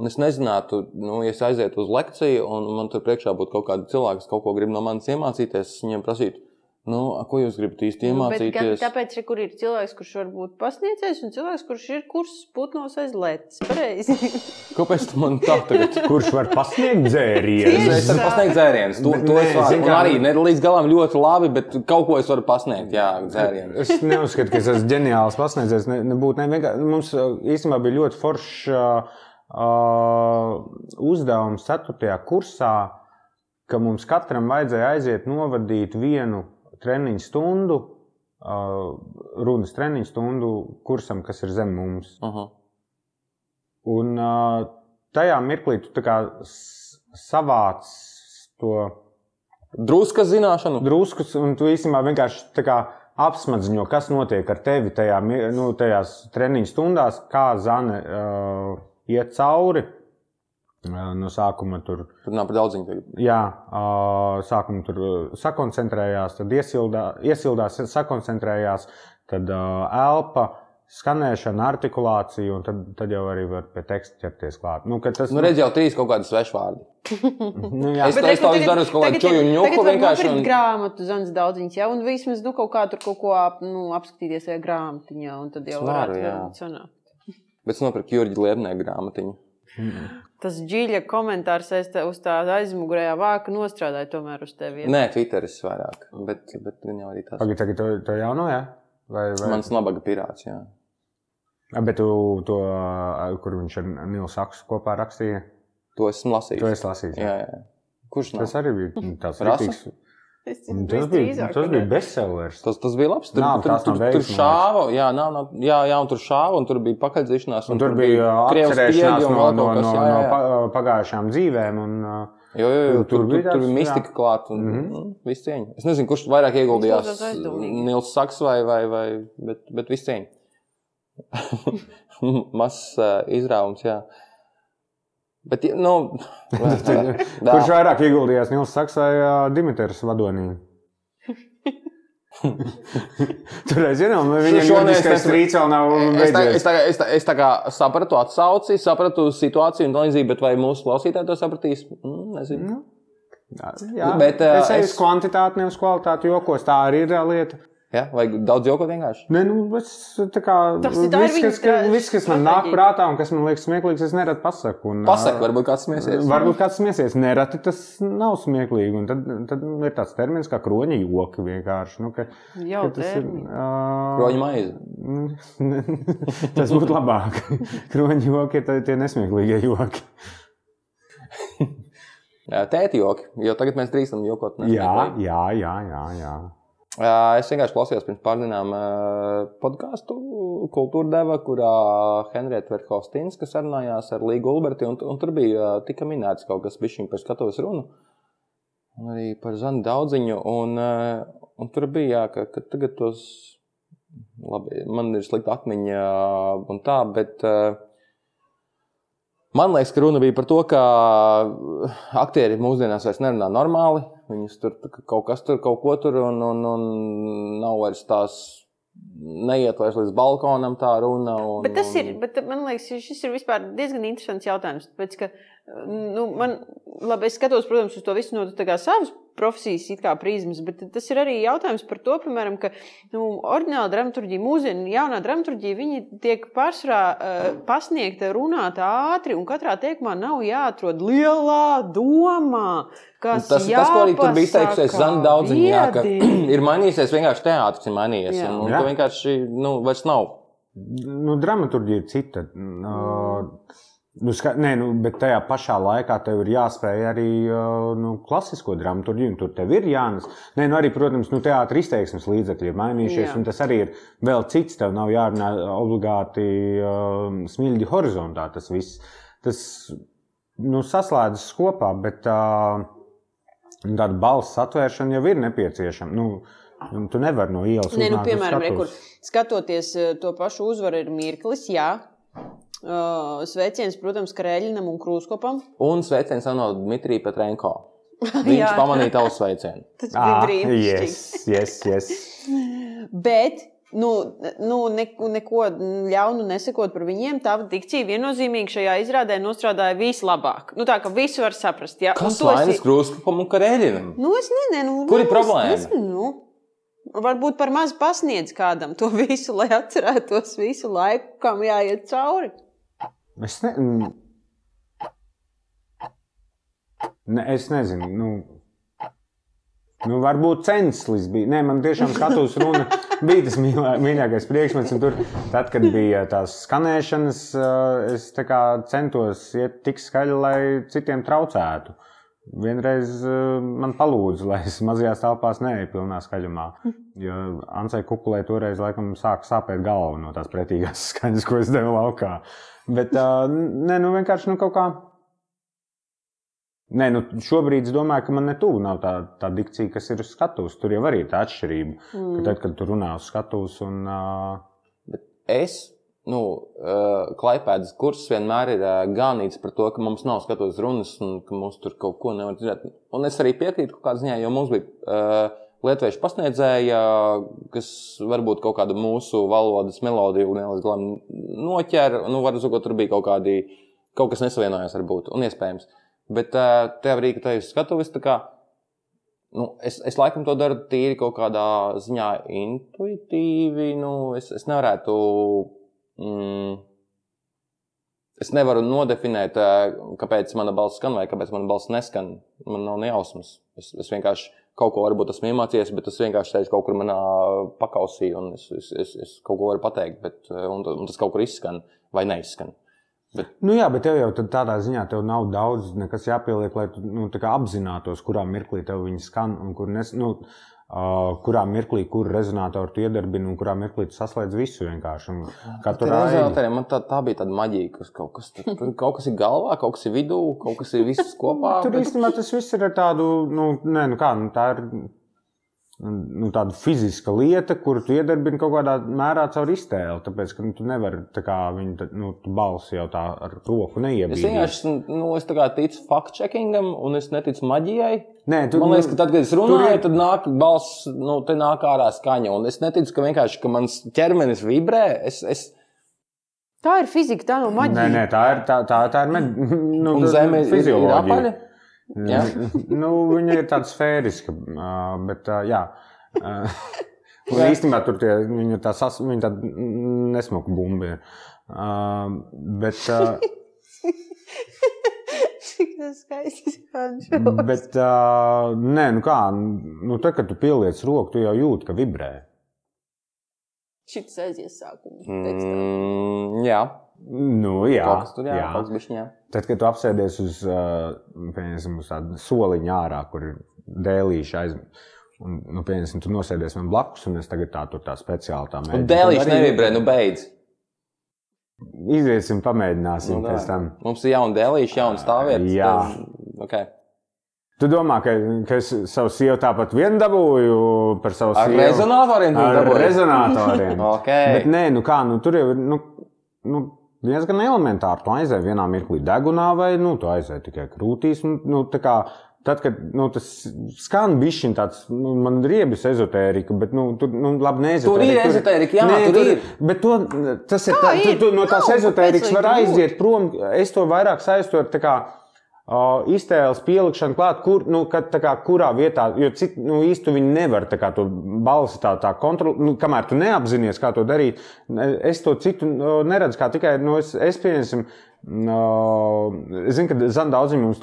un es nezinātu, nu, ja es aizietu uz lekciju, un man tur priekšā būtu kaut kādi cilvēki, kas kaut ko grib no manis iemācīties, es viņiem prasītu, Nu, ko jūs gribat īsti iemācīties? Nu, tāpēc, ja kur ir cilvēks, kurš var būt pasniedzējis, un cilvēks, kurš ir kurs putnos aiz lētas. Pareizi. *laughs* Kāpēc tu man tā tagad? *laughs* kurš var pasniegt dzērienus? es varu pasniegt dzērienus. To, to es varu. Un arī ne līdz galam ļoti labi, bet kaut ko es varu pasniegt. Jā, dzērienus. es neuzskatu, ka es esmu ģeniāls pasniedzējs. Ne, nebūtu, ne, vienkār, mums uh, īstenībā bija ļoti foršs uh, uh, uzdevums 4. kursā, ka mums katram vajadzēja aiziet novadīt vienu treniņu stundu, runas treniņu stundu kursam, kas ir zem mums. -huh. Un tajā mirklī tu savāc to drusku zināšanu. Druskus, un tu īstenībā vienkārši apsmadziņo, kas notiek ar tevi tajā, nu, tajās treniņu stundās, kā zane uh, iet cauri No sākuma tur tur nav par daudz. Jā, sākumā tur sakoncentrējās, tad iesildā, iesildās, sakoncentrējās, tad elpa. Skanēšana, artikulācija, un tad, tad jau arī var pie teksta ķerties klāt. Nu, tas nu, redz, jau trīs kaut kādi svešvārdi. *laughs* nu, jā, es to daru uz kaut kādu čuju ņuku vienkārši. Un... grāmatu zans daudziņas, jā, un vismaz, nu, kaut kā tur kaut ko nu, apskatīties vai grāmatiņā, un tad jau Svaru, varētu sanākt. Bet es nopirku Jurģi Liebnē grāmatiņu. Mm. Tas dziļa komentārs uz tā aizmugurējā vāka nostrādāja tomēr uz tevi. Ja? Nē, Twitteris vairāk, bet, bet gan jau arī tas. Pagaid, tagad to, to jauno, jā? Vai, vai... Mans nabaga pirāts, jā. Bet tu to, kur viņš ar Nilu Saksu kopā rakstīja? To esmu lasījis. To es lasīju. Jā, jā. Kurš nav? Tas arī bija tāds rītīgs. Tas bija, tas bija bestsellers. Tas, tas bija labs. Tur, nav, tur, tur, tur, tur šāva, jā, nav, nav, jā, jā, un tur šāva, un tur bija pakaļdzīšanās. Un, un tur bija atcerēšanās no, no, no, jā, jā. no pagājušām dzīvēm. Un, Jo, jo, jo, tur, tur, bija tur bija mistika klāta un mm -hmm. viss cieņa. Es nezinu, kurš vairāk ieguldījās. Nils Saks vai, vai, vai bet, bet viss cieņa. *laughs* Mazs uh, izrāvums, jā. Bet, nu, *laughs* Kurš vairāk ieguldījās Nils Saks vai Dimitris Vadonī? *laughs* Tur es zinu, viņam juridiskais strīds vēl nav Es, tā, beidzies. es, tā, es, tā, es tā kā sapratu atsauci, sapratu situāciju un līdzīgi, bet vai mūsu klausītāji to sapratīs? Mm, nezinu. Jā, Bet, es uz es- kvantitāti, nevis kvalitāti jokos. Tā arī ir lieta. Ja? Vai daudz joko vienkārši? Nē, nu, es, tā kā, Tas ir- ir viss, kas, ka, viss, kas man nāk prātā un kas man liekas smieklīgs, es neradu pasaku. Un, Pasaka, ā, varbūt kāds smieties. Varbūt kāds smiesies, nereti tas nav smieklīgi. Un tad, tad ir tāds termins kā kroņa joki vienkārši. Nu, ka, Jau ka tas ir. termins. ā, Kroņa maize. *laughs* tas būtu labāk. *laughs* Kroņa joki ir tā- tie nesmieklīgie joki. Tēti joki, jo tagad mēs drīkstam jokot. Jā, jā, jā. jā, jā. Es vienkārši klausījos pirms eh, podkāstu kultūra deva, kurā Henrieta Verhofstīns sarunājās ar Līgu Ulberti, un, un tur bija tika minēts kaut kas bišķiņ par skatuves runu, un arī par Zanu Daudziņu, un, un tur bija, jā, ka, ka tagad tos, labi, man ir slikta atmiņa un tā, bet man liekas, ka runa bija par to, ka aktieri mūsdienās vairs nerunā normāli, Viņus tur kaut kas tur, kaut ko tur, un, un, un nav vairs tās, neiet vairs līdz balkonam tā runa. Un, Bet tas ir, bet man liekas, šis ir vispār diezgan interesants jautājums. Tāpēc, ka, nu, man, labi, es skatos, protams, uz to visu no savas profesijas it kā prizmas, bet tas ir arī jautājums par to, piemēram, ka nu, oriģināla dramaturgija, mūziena, jaunā dramaturgija, viņi tiek pārsvarā uh, pasniegta, runāta ātri, un katrā teikumā nav jāatrod lielā domā. Kas Tas ir tas, ko arī tur bija izteikusies Zana Daudziņa, jā, ka *clears throat* ir mainījies vienkārši teātris, ir mainījies. Jā. Un, un ka vienkārši nu, vairs nav. Nu, dramaturgija ir cita. Uh, nu, ska, nē, nu, bet tajā pašā laikā tev ir jāspēj arī nu, klasisko dramaturgiju, un tur tev ir jānes. Nē, nu, arī, protams, nu, teātris izteiksmes līdzekļi ir mainījušies, Jā. un tas arī ir vēl cits. Tev nav jārunā obligāti uh, smilģi horizontā. Tas viss tas, nu, saslēdzas kopā, bet uh, tāda balss atvēršana jau ir nepieciešama. Nu, Tu nevari no ielas Nē, nu, piemēram, re, kur, skatuves. skatoties to pašu uzvaru, ir mirklis, jā. Uh, sveiciens, protams, Krēļinam un Krūskopam. Un sveiciens vēl no Dmitrija Petrenko. *laughs* Viņš pamanīja tavu sveicienu. *laughs* Tas bija Ah, brīnišķīgi. yes, yes, yes. Bet, nu, nu neko, neko ļaunu nesakot par viņiem, tā dikcija viennozīmīgi šajā izrādē nostrādāja vislabāk. Nu, tā kā visu var saprast. Jā, Un Kas to vainas esi- krūskapam un karēļinam? Nu, es nezinu, nu, Kur ir es problēma? Nezinu, nu. Varbūt par maz pasniedz kādam to visu, lai atcerētos visu laiku, kam jāiet cauri. Es, ne, ne, es nezinu. Nu, nu, varbūt censlis bija. Nē, man tiešām skatos, runa bija tas mīlā, mīļākais priekšmets. Tur, tad, kad bija tās skanēšanas, es tā centos iet tik skaļi, lai citiem traucētu. Vienreiz uh, man palūdza, lai es mazajās telpās neeju pilnā skaļumā. Jo Ansai Kukulē toreiz laikam sāka sāpēt galva no tās pretīgās skaņas, ko es devu laukā. Bet uh, nē, nu vienkārši nu, kaut kā. Nē, nu šobrīd es domāju, ka man netuvu nav tā, tā dikcija, kas ir uz skatuves. Tur jau arī ir tā atšķirība. Mm. Ka tad, kad tu runā uz skatuves, un uh, Es, nu, uh, klaipēdas kurs vienmēr ir uh, ganīts par to, ka mums nav skatuves runas un ka mums tur kaut ko nevar dzirdēt. Un es arī piekrītu kaut kādā ziņā, jo mums bija uh, lietuviešu pasniedzēja, kas varbūt kaut kādu mūsu valodas melodiju līdz galam noķer. Nu, var sakot, tur bija kaut kādi, kaut kas nesavienojās varbūt, un iespējams. Bet tev arī, ka tev ir skatuves, tā kā Nu, es, es laikam to daru tīri kaut kādā ziņā intuitīvi. Nu, es, es nevarētu. Mm, es nevaru nodefinēt, kāpēc mana balss skan vai kāpēc mana balss neskan. Man nav nejausmas. Es, es vienkārši kaut ko varbūt esmu iemācījies, bet tas vienkārši sēž kaut kur manā pakausī, un es, es, es, es kaut ko varu pateikt, bet, eh, un, un tas kaut kur izskan vai neizskan. Nu jā, bet tev jau tādā ziņā nav daudz jāpieliek, lai tu nu, apzinātos, kurā mirklī tev viņi skan un kur nes, nu, kurā mirklī, kur rezonatoru tu iedarbini un kurā mirklī tu saslēdz visu vienkārši. Katru reizi. man tā, tā bija tāda maģija, ka kaut kas, tur kaut kas ir galvā, kaut kas ir vidū, kaut kas ir viss kopā. Tur bet- īstenībā tas viss ir ar tādu, nu, nē, nu kā, nu, tā ir. Nu, tāda fiziska lieta, kuru tu iedarbini kaut kādā mērā caur iztēli. Tāpēc, ka nu, tu nevari tā kā viņu nu, balsi jau tā ar roku Es neiebīdi. vienkārši nu, es ticu fact-checkingam, un es neticu maģijai. Nē, tu, Man liekas, ka tad, kad es runāju, ir- tad nāk balss, nu, te nāk ārā skaņa. Un es neticu, ka vienkārši ka mans ķermenis vibrē. Es, es, Tā ir fizika, tā nav maģija. Nē, nē, tā ir, tā, tā, tā ir med, *laughs* nu, zeme ir, ir fizioloģija. apaļa. Jā. nu, viņa ir tāda sfēriska, bet jā. *laughs* Un Jā. īstenībā tur tie, viņa tā, sas, viņa tā nesmuka bumba. ir. Bet, *laughs* Cik tas skaisti skan. bet ā, nē, nu kā, nu, tad, kad tu pieliec roku, tu jau jūti, ka vibrē. Šis aizies sākumā. tekstā. Mm, jā, Nu, jā, kaut kas tur jā, jā. kaut kas bišķiņ, jā. Tad, kad tu apsēdies uz, pieņemsim, uz tādu soliņa ārā, kur ir dēlīša aiz. Un, nu, pieņemsim, tu nosēdies man blakus, un es tagad tā tur tā speciāli tā mēģinu. dēlīši arī nevibrē, nu beidz. Iziesim, pamēģināsim Nu, nu, pēc tam. Mums ir jauna dēlīša, jauna stāvvieta. Jā. tad- Okay. Tu domā, ka, ka es savu sievu tāpat vien dabūju par savu Ar sievu? rezonatoriem Ar dabūji? rezonatoriem. *laughs* Okay. Bet nē, nu kā, nu tur jau ir nu, nu, diezgan elementāri. Tu aizēji vienā mirklī degunā vai nu, tu aizēji tikai krūtīs. Nu, tā kā, Tad, kad nu, tas skan bišķiņ tāds, nu, man riebis ezotērika, bet, nu, tur, nu, labi, Tur ir ezotērika, jā, tur ir. Bet to, tas ir, Kā tā, tu, ir? tu, no tās ezotērikas var tu aiziet prom. Es to vairāk saistu ar tā kā, uh, iztēles pielikšanu klāt, kur, nu, kad, kā, kurā vietā, jo cik nu, īsti viņi nevar kā, to balsi tā, tā kontrolēt, nu, kamēr tu neapzinājies, kā to darīt. Es to citu nu, neredzu, kā tikai nu, es, es pieņemsim. No, es zinu, ka Zana daudziem mums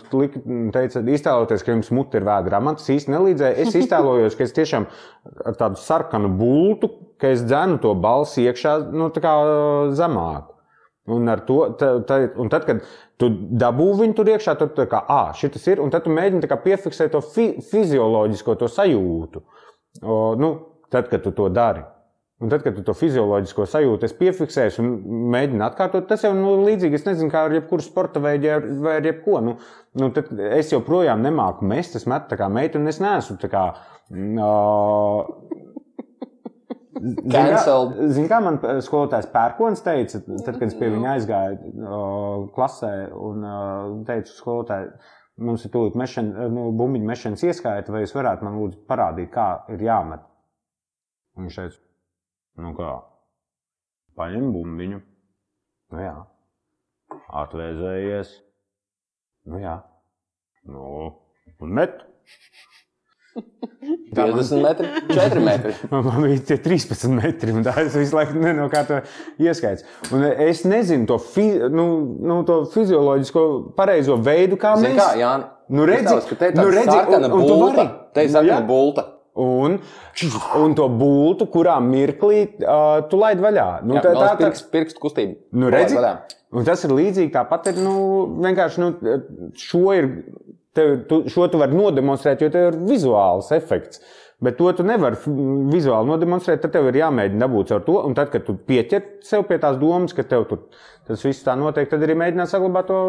teica, iztēloties, ka jums mute ir vēdra. Man tas īsti nelīdzēja. Es iztēlojos, ka es tiešām ar tādu sarkanu bultu, ka es dzēnu to balsi iekšā nu, zemāk. Un, to, ta, ta, un tad, kad tu dabū viņu tur iekšā, tad tu kā, ah, šis ir, un tad tu mēģini tā piefiksēt to fi, fizioloģisko to sajūtu. O, nu, tad, kad tu to dari. Un tad, kad tu to fizioloģisko sajūtu piefiksēsi un mēģini atkārtot, tas jau nu, līdzīgi. Es nezinu, kā ar jebkuru sporta veidu vai ar jebko. Nu, nu, es joprojām nemāku mest, es metu tā kā meita, un es neesmu tā kā. Uh, Cancelled. Zini, kā man skolotājs Pērkons teica, tad, kad es pie viņa aizgāju uh, klasē un uh, teicu skolotāju, mums ir tūlīt mešana, nu, bumbiņu mešanas ieskaita, vai jūs varētu man lūdzu parādīt, kā ir jāmet. Un Viņš teica, nu kā, paņem bumbiņu, nu jā, atvēzējies, nu jā, nu, un met. 50 metri, 4 metri. *laughs* Man bija tie 13 metri, un tā es visu laiku nezinu, kā to ieskaits. Un es nezinu to, fi, nu, nu, to fizioloģisko pareizo veidu, kā Zini mēs kā, Jāni? Nu, redzi, ka te ir nu, redzi, un- un bulta. Te ir Nu, sarkana jā. bulta. Un, un to būtu, kurā mirklī uh, tu laid vaļā. Nu, Jā, tā, tā tā, ir pirkstu kustība. Nu, redzi, tas ir līdzīgi tāpat. Ir, nu, vienkārši nu, šo, ir, tev, tu, šo tu vari nodemonstrēt, jo tev ir vizuāls efekts. Bet to tu nevari vizuāli nodemonstrēt. Tad tev ir jāmēģina dabūt ar to. Un tad, kad tu pieķer sev pie tās domas, ka tev tur tas viss tā notiek, tad arī mēģināt saglabāt to,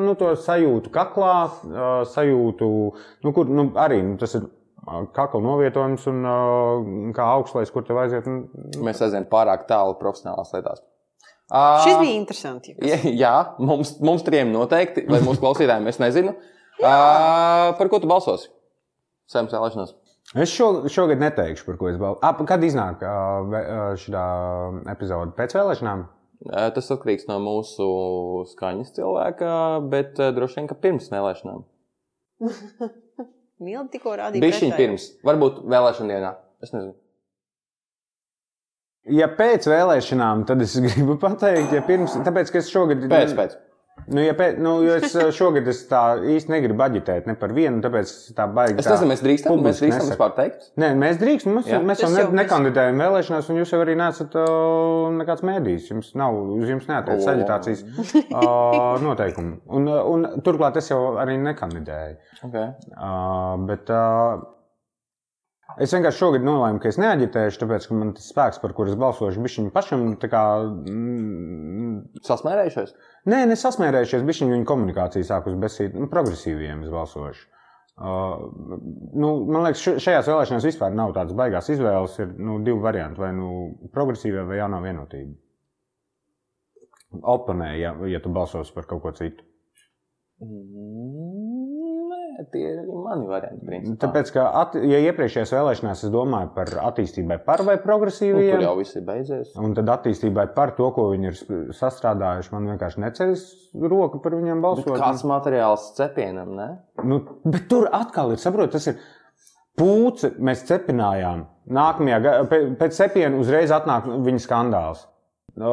nu, to sajūtu kaklā, sajūtu, nu, kur nu, arī nu, tas ir kakla novietojums un kā augstlais, kur tev aiziet. Un, Mēs aizējām pārāk tālu profesionālās lietās. Uh, Šis bija interesants. Jā, *laughs* jā mums, mums trijiem noteikti, vai mūsu klausītājiem, es nezinu. Uh, par ko tu balsosi? Sēmas vēlēšanās. Es šo, šogad neteikšu, par ko es balsoju. Kad iznāk uh, šī epizode pēc vēlēšanām? Uh, tas atkarīgs no mūsu skaņas cilvēka, bet uh, droši vien, ka pirms vēlēšanām. *laughs* Milda tikko rādīja. Bija pretējo. pirms, varbūt vēlēšana dienā. Es nezinu. Ja pēc vēlēšanām, tad es *laughs* gribu pateikt, ja pirms, tāpēc, ka es šogad. Pēc, pēc. Nu, ja pēc, nu, es uh, šogad es tā īsti negribu aģitēt ne par vienu, tāpēc es tā baigi. Es tā nezinu, mēs drīkstam, mēs drīkstam nesaku. vispār teikt. Nē, mēs drīkstam. Mēs, Jā. mēs jau ne, jau mēs- nekandidējam vēlēšanās, un jūs jau arī neesat uh, nekāds mēdījis. Jums nav, uz jums neatiec O. aģitācijas uh, noteikumi. Un, un turklāt es jau arī nekandidēju. Okay. Uh, bet uh, es vienkārši šogad nolēmu, ka es neaģitēšu, tāpēc, ka man tas spēks, par kuru es balsošu, bija pašam. tā Kā, mm, Sasmērējušies? Nē, nesasmērējušies, bija viņa komunikācija sākus besīt, nu, progresīviem es balsošu. Uh, nu, man liekas, šajās vēlēšanās vispār nav tādas baigās izvēles. Ir nu, divi varianti, vai nu progresīvā, vai jaunā vienotība. Oponē, ja, ja tu balsosi par kaut ko citu. Mm, tie ir arī mani varianti. Principā. Tāpēc, ka, at, ja iepriekšējās vēlēšanās es domāju par attīstībai par vai nu, progresīvajiem, tur jau viss ir beidzies. un tad attīstībai par to, ko viņi ir sastrādājuši, man vienkārši neceļas roka par viņiem Bet balsot. kāds materiāls cepienam, ne? Nu, bet tur atkal ir, saprotiet, tas ir pūce, mēs cepinājām. Nākamajā ga- pē- pēc cepiena uzreiz atnāk viņa skandāls. *laughs* O,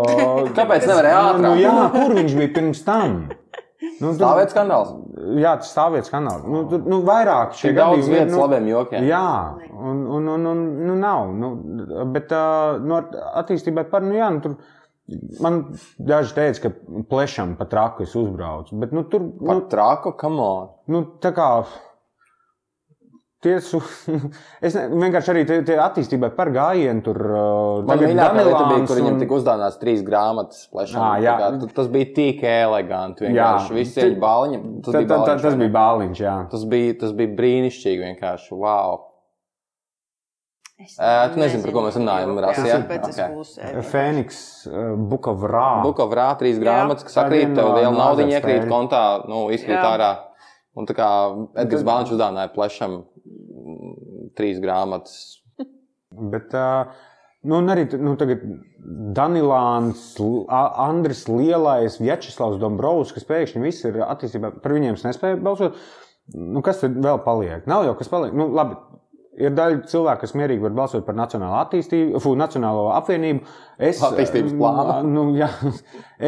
Kāpēc nevarēja nu, ātrāk? nu, jā, kur viņš bija pirms tam? Nu, tur- Stāvēt skandāls. Jā, tas stāvēt skandāls. Nu, tur, nu, vairāk šie Ir daudz ir, vietas nu, labiem jokiem. Jā, un, un, un, un nu, nav. Nu, bet uh, no attīstībai par, nu, jā, nu, tur. Man daži teica, ka plešam pa traku es uzbraucu. Bet, nu, tur, nu, traku, come on. nu, tā kā. Tiesu, *laughs* es ne, vienkārši arī tie, tie attīstībai par gājienu tur. uh, mīļākā lieta bija, Danilāns kur viņam tika uzdāvināts trīs grāmatas. Plešam, Ā, jā. Tā kā tas bija tik eleganti. Vienkārši ir bāliņa. Tas Tā- bija tā- tā- bāliņš. Tas bija bāliņš, jā. Tas bija, tas bija brīnišķīgi. Vienkārši wow. Es Ē, tu nezini, par ko mēs runājam, Rasi, jā? Tāpēc es Ok. klusēju. Fēniks, uh, Bukavrā. Bukavrā trīs grāmatas, kas Tā sakrīt, tev no- liela nauda iekrīt kontā, nu, izkrīt Jā. ārā. Un tā kā Edgars Bāņš uzdāvināja plešam trīs grāmatas. *laughs* Bet, uh, nu, arī nu, Danilāns, Andris Lielais, Vjačeslavs Dombrovs, kas pēkšņi visi ir attīstībā, par viņiem es nespēju balsot. Nu, kas tad vēl paliek? Nav jau kas paliek. Nu, labi, ir daļa cilvēku, kas mierīgi var balsot par Nacionālo attīstību, fu, Nacionālo apvienību. Es, Attīstības plānu. *laughs* Nu, jā,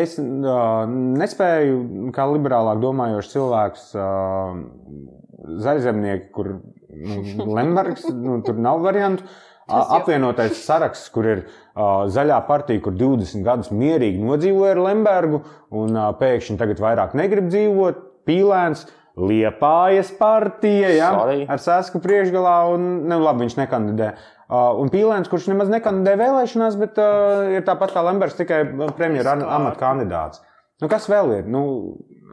es uh, nespēju, kā liberālāk domājošs cilvēks, uh, zaļzemnieki, kur nu, Lembergs, nu, tur nav variantu. Apvienotais saraksts, kur ir uh, zaļā partija, kur 20 gadus mierīgi nodzīvoja ar Lembergu, un uh, pēkšņi tagad vairāk negrib dzīvot. Pīlēns, Liepājas partija, ja, Sorry. ar sasku priekšgalā, un ne, labi, viņš nekandidē. Uh, un Pīlēns, kurš nemaz nekandidē vēlēšanās, bet uh, ir tāpat kā Lembergs, tikai premjera amata kandidāts. Nu, kas vēl ir? Nu,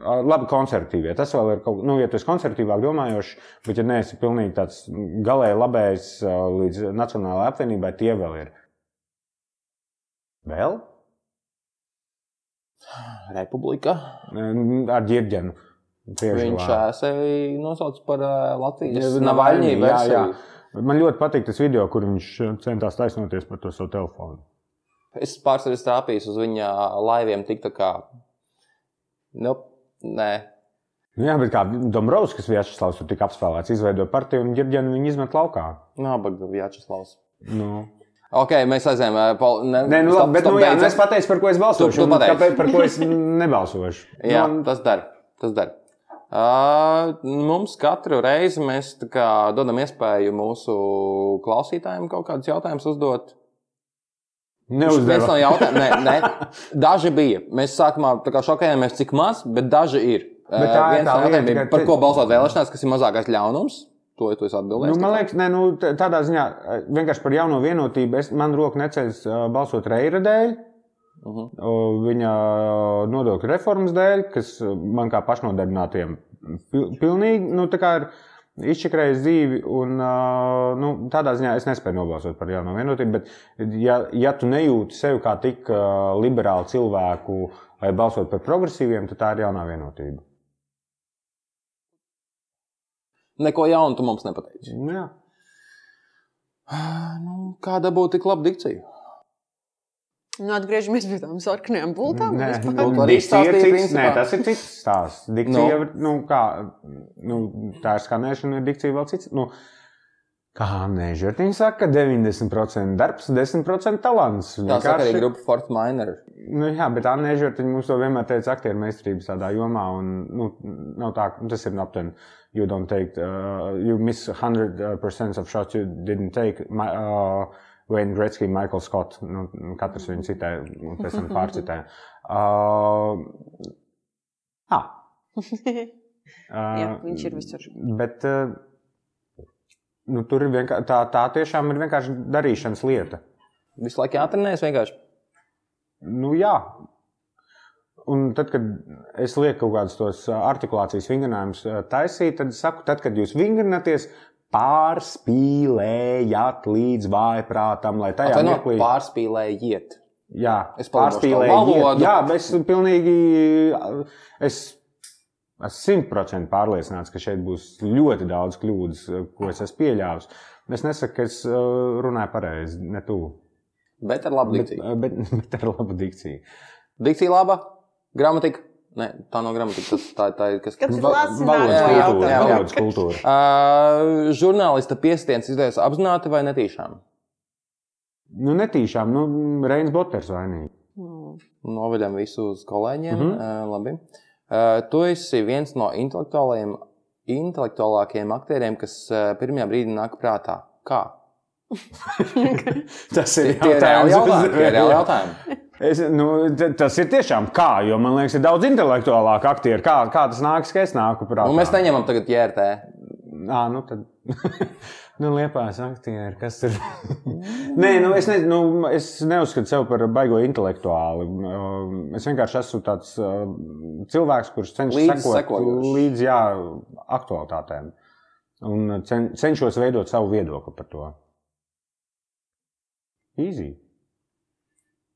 labi, konservatīvie. Tas vēl ir kaut kas, nu, ja tu esi konservatīvāk domājošs, bet ja neesi pilnīgi tāds galēji labējs līdz Nacionālajai apvienībai, tie vēl ir. Vēl? Republika. Ar ģirģenu. Viņš sevi nosauc par Latvijas Navaļņī, Navaļņī jā, jā. Man ļoti patīk tas video, kur viņš centās taisnoties par to savu telefonu. Es pārsvarā stāpījos uz viņa laiviem, tik tā kā. Nu, nē, Nu, jā, bet kā Dombrovskis Vjačeslavs tur tika apspēlēts, izveidoja partiju un ģirģenu viņi izmet laukā. nabaga Vjačeslavs. Nu. Ok, mēs aizējām. Pol... Ne, Nē, nu, stop, labi, bet stop, nu, jā, nu, es pateicu, par ko es balsošu. Tu- tu pateici. kāpēc, par ko es *laughs* nebalsošu. Jā, Nu, tas der. Tas der. Uh, mums katru reizi mēs kā, dodam iespēju mūsu klausītājiem kaut kādus jautājumus uzdot. Neuzdeva. no jautājumiem, nē, nē, daži bija. Mēs sākumā šokējāmies, cik maz, bet daži ir. Bet tā ir viens tā lieta, bija, par ko balsot vēlēšanās, kas ir mazākais ļaunums. To tu esi Nu, man liekas, ne, nu, tādā ziņā eh, vienkārši par jauno vienotību. Es, man roka neceļas eh, balsot Reira dēļ, Mhm. o, viņa nodokļu reformas dēļ, kas eh, man kā pašnodarbinātiem pil- pilnīgi nu, ir izčakrējis dzīvi. Un, eh, nu, tādā ziņā es nespēju nobalsot par jauno vienotību. Bet, ja, ja tu nejūti sevi kā tik eh, liberālu cilvēku, lai balsot par progresīviem, tad tā ir jaunā vienotība. Neko jaunu tu mums nepateici. Nu, jā. Nu, kāda būtu tik laba dikcija? Nu, atgriežamies pie tām sarkanajām bultām. Nē. Būtu arī ir cits, nē, tas ir cits stāsts. Dikcija Nu. jau ir, nu, kā, nu, tā ir skanēšana, ir dikcija vēl cits. Nu, kā Nežertiņa saka, 90% darbs, 10% talants. Tā saka arī grupa Fort Minor. Nu, jā, bet Anna Nežertiņa mums to vienmēr teica aktieru meistarības tādā jomā, un nu, nav tā, tas ir aptuveni. You don't take, uh, you miss 100% of shots you didn't take. My, uh, Wayne Gretzky, Michael Scott, nu, katrs viņu citē, un pēc tam *laughs* pārcitē. Uh, ah. *laughs* Jā, Uh, viņš ir visur. Bet uh, nu, tur ir vienkārši tā, tā tiešām ir vienkārši darīšanas lieta. Visu laiku jāatrenējas vienkārši. Nu, jā. un tad, kad es lieku kaut kādus tos uh, artikulācijas vingrinājumus taisīt, tad es saku, tad, kad jūs vingrināties, pārspīlējāt līdz vājprātam, lai tajā no mirklī. pārspīlējiet. Jā, Es pārspīlēju. Jā, bet es pilnīgi. Es esmu simtprocentīgi pārliecināts, ka šeit būs ļoti daudz kļūdas, ko es esmu pieļāvis. Es nesaku, ka es uh, runāju pareizi, ne tu. Bet ar labu Bet, dikciju. bet, *laughs* bet ar labu dikciju. Dikcija laba, gramatika. Nē, tā nav gramatika. Tas, tā, tā ir kas lasi Valodas kultūra. jautājumu? Valodas kultūra. Uh, *laughs* žurnālista piestiens izdevies apzināti vai netīšām? Nu, netīšām, nu, Reins Boters vainīgi. Mm. Novedam visu uz kolēģiem. Mm -hmm. uh, labi. uh, tu esi viens no intelektuālajiem, intelektuālākajiem aktieriem, kas uh, pirmajā brīdī nāk prātā. Kā? *laughs* *laughs* Tas ir jautājumi. Tie ir reāli jautājumi. Es, nu, tas ir tiešām kā, jo man liekas, ir daudz intelektuālāku aktieru. Kā, kā tas nāks, ka es nāku prātā? Nu, mēs neņemam tagad ķērtē. Ā, nu tad. *laughs* nu, liepās aktieri, kas ir. *laughs* Nē, nu, es, ne, nu, es neuzskatu sevi par baigo intelektuāli. Es vienkārši esmu tāds cilvēks, kurš cenšas Līdzi sekot sekojošs. līdzi jā, aktualitātēm. Un cen, cenšos veidot savu viedokli par to. Easy.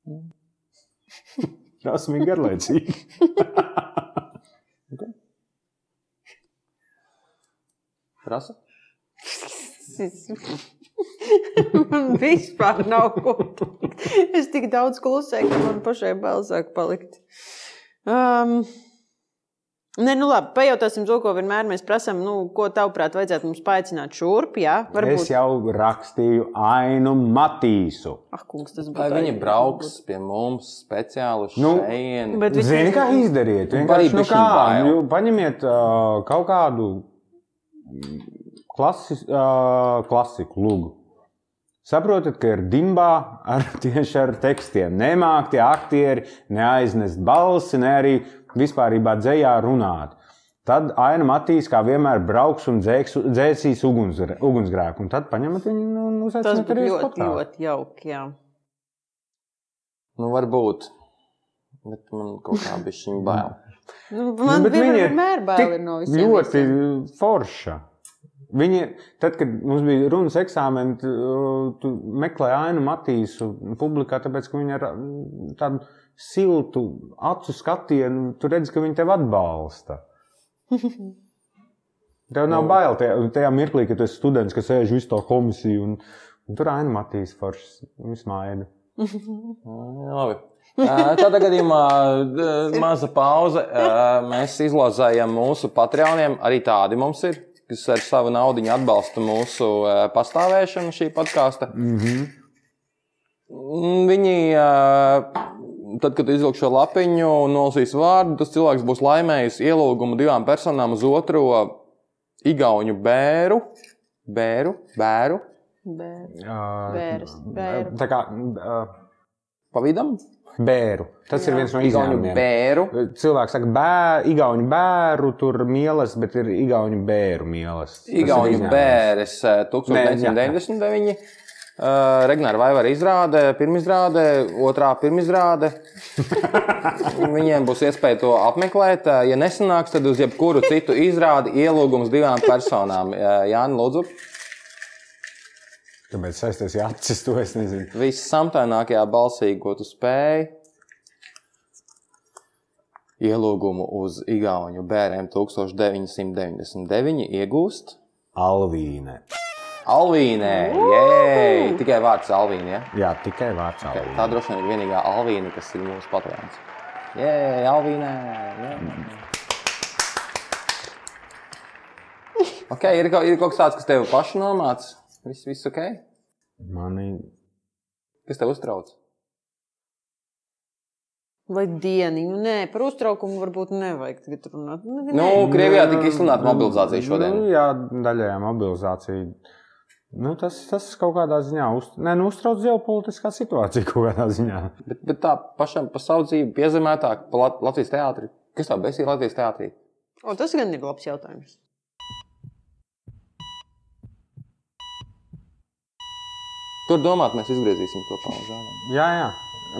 Tas bija garlaicīgi. Prasa? Man vispār nav ko teikt. Es tik daudz klusēju, ka man pašai bail sāk palikt. Um, Nē, nu labi, pajautāsim to, ko vienmēr mēs prasām. Nu, ko tavuprāt, vajadzētu mums paaicināt šurp? Jā, varbūt. Es jau rakstīju Ainu Matīsu. Ah, kungs, tas Vai būtu. viņi brauks pie mums speciāli Nu, šejieni? Bet viņi- Zini, kā izdariet? Vienkārši, nu, kā, nu, paņemiet uh, kaut kādu klasis, uh, klasiku, lūgu. Saprotat, ka ir dimbā ar *laughs* tieši ar tekstiem. Nemāk tie aktieri neaiznest balsi, ne arī vispār dzējā runāt. Tad Aina Matīs, kā vienmēr, brauks un dzēks, dzēsīs ugunsgre- ugunsgrēku. Un tad paņemat viņu nu, un Tas uzaicināt arī uz ļoti, podkāstu. ļoti jauki. Jā. Nu, varbūt. Bet man kaut kā bija šī bail. Nu, man bet nu, viņa ir vienmēr bail ir no visiem. Ļoti visiem. forša. Viņi, tad, kad mums bija runas eksāmeni, tu, tu meklēji ainu Matīsu publikā, tāpēc, ka viņi ar mm, tādu siltu acu skatienu, tu redzi, ka viņi tevi atbalsta. *laughs* Tev nav bail tajā, tajā mirklī, kad esi students, kas sēž visu to komisiju, un, un tur ainu Matīs foršs, viņš smaida. Jā, Labi. Tādā gadījumā maza pauze. Mēs izlozējam mūsu patroniem. Arī tādi mums ir, kas ar savu naudu atbalsta mūsu pastāvēšanu šī podkāsta. Mm, Viņi, ā, tad, kad izvilks šo lapiņu un nolasīs vārdu, tas cilvēks būs laimējis ielūgumu divām personām uz otro igauņu bēru. Bēru, bēru, Uh, Bēres, bēru. Tā kā uh, pavidam. bēru. Tas ir viens no izņēmumiem. bēru. Cilvēks saka, bēr, igauņu bēru, tur mielas, bet ir igauņu bēru mielas. Izņēmums. bēres eh, 1999. Uh, Regnāra Vaivara izrāde, pirmizrāde, otrā pirmizrāde. *laughs* Viņiem būs iespēja to apmeklēt. Eh, Ja nesanāks, tad uz jebkuru citu izrādi ielūgums divām personām. Eh, Jāni, lūdzu, Kāpēc saisties ar acis, to es nezinu. viss samtainākajā balsī, ko tu spēj. Ielūgumu uz Igauniju bērniem 1999 iegūst Alvīne. Alvīnē. Jē, tikai vārds Alvīnē. Ja? Jā, tikai vārds Okay, Alvīne. tā droši vien ir vienīgā Alvīna, kas ir mūsu patrons. Jē, Alvīnē. jē. Okay, ir, kaut, ir kaut kas tāds, kas tev pašu nomāca. Viss, viss ok? Mani Kas tev uztrauc? Vai dieniņu? Nē, par uztraukumu varbūt nevajag tagad runāt. Nu, Nu, Krievijā tika izsludināta mobilizācija šodien. Nu, jā, daļējā mobilizācija. Nu, tas, tas kaut kādā ziņā uz, ne, nu, uztrauc ģeopolitiskā situācija. *laughs* Bet, bet tā pašam par savu dzīvi piezemētāk, par Lat Latvijas teātri. Kas tā besīja Latvijas teātrī? O, tas gan ir labs jautājums. Tur domāt, mēs izgriezīsim to pauzi. Jā, jā.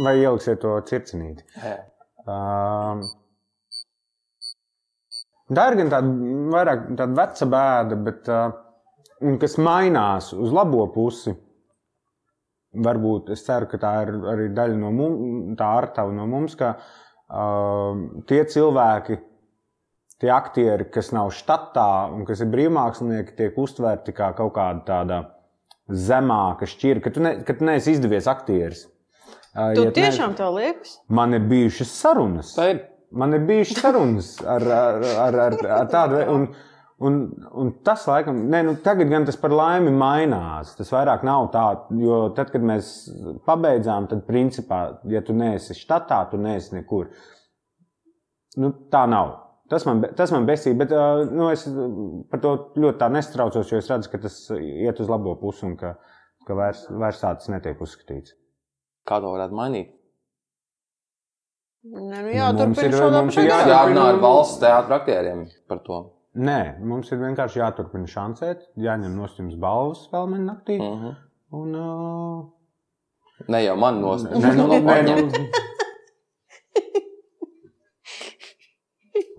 Vai ieliksiet to circinīti? Jā. Um, tā ir gan tāda vairāk tāda veca bēda, bet uh, kas mainās uz labo pusi. Varbūt es ceru, ka tā ir arī daļa no mums, tā artava no mums, ka uh, tie cilvēki, tie aktieri, kas nav štatā un kas ir brīvmākslinieki, tiek uztverti kā kaut kāda tāda zemāka šķira, ka tu, ne, ka tu neesi izdevies aktieris. Uh, Tu ja tiešām tā liekas? Man ir bijušas sarunas. Tā ir. Man ir bijušas sarunas ar, ar, ar, ar, ar tādu veidu. Un, un, tas, laikam, ne, nu, tagad gan tas par laimi mainās. Tas vairāk nav tā, jo tad, kad mēs pabeidzām, tad, principā, ja tu neesi štatā, tu neesi nekur. Nu, tā nav. Tas man, tas man besīja, bet nu, es par to ļoti tā nestraucos, jo es redzu, ka tas iet uz labo pusi un ka, ka vairs, vairs tāds netiek uzskatīts. Kā to varētu mainīt? Nē, nu jā, šādā mums pašā ir garā. Jārunā ar valsts teātra aktieriem par to. Nē, mums ir vienkārši jāturpina šancēt, jāņem no jums balvas vēl vienā naktī. Mm -hmm. Un, uh, Ne jau man nos. nē, nu, no nē, paņemt. nu.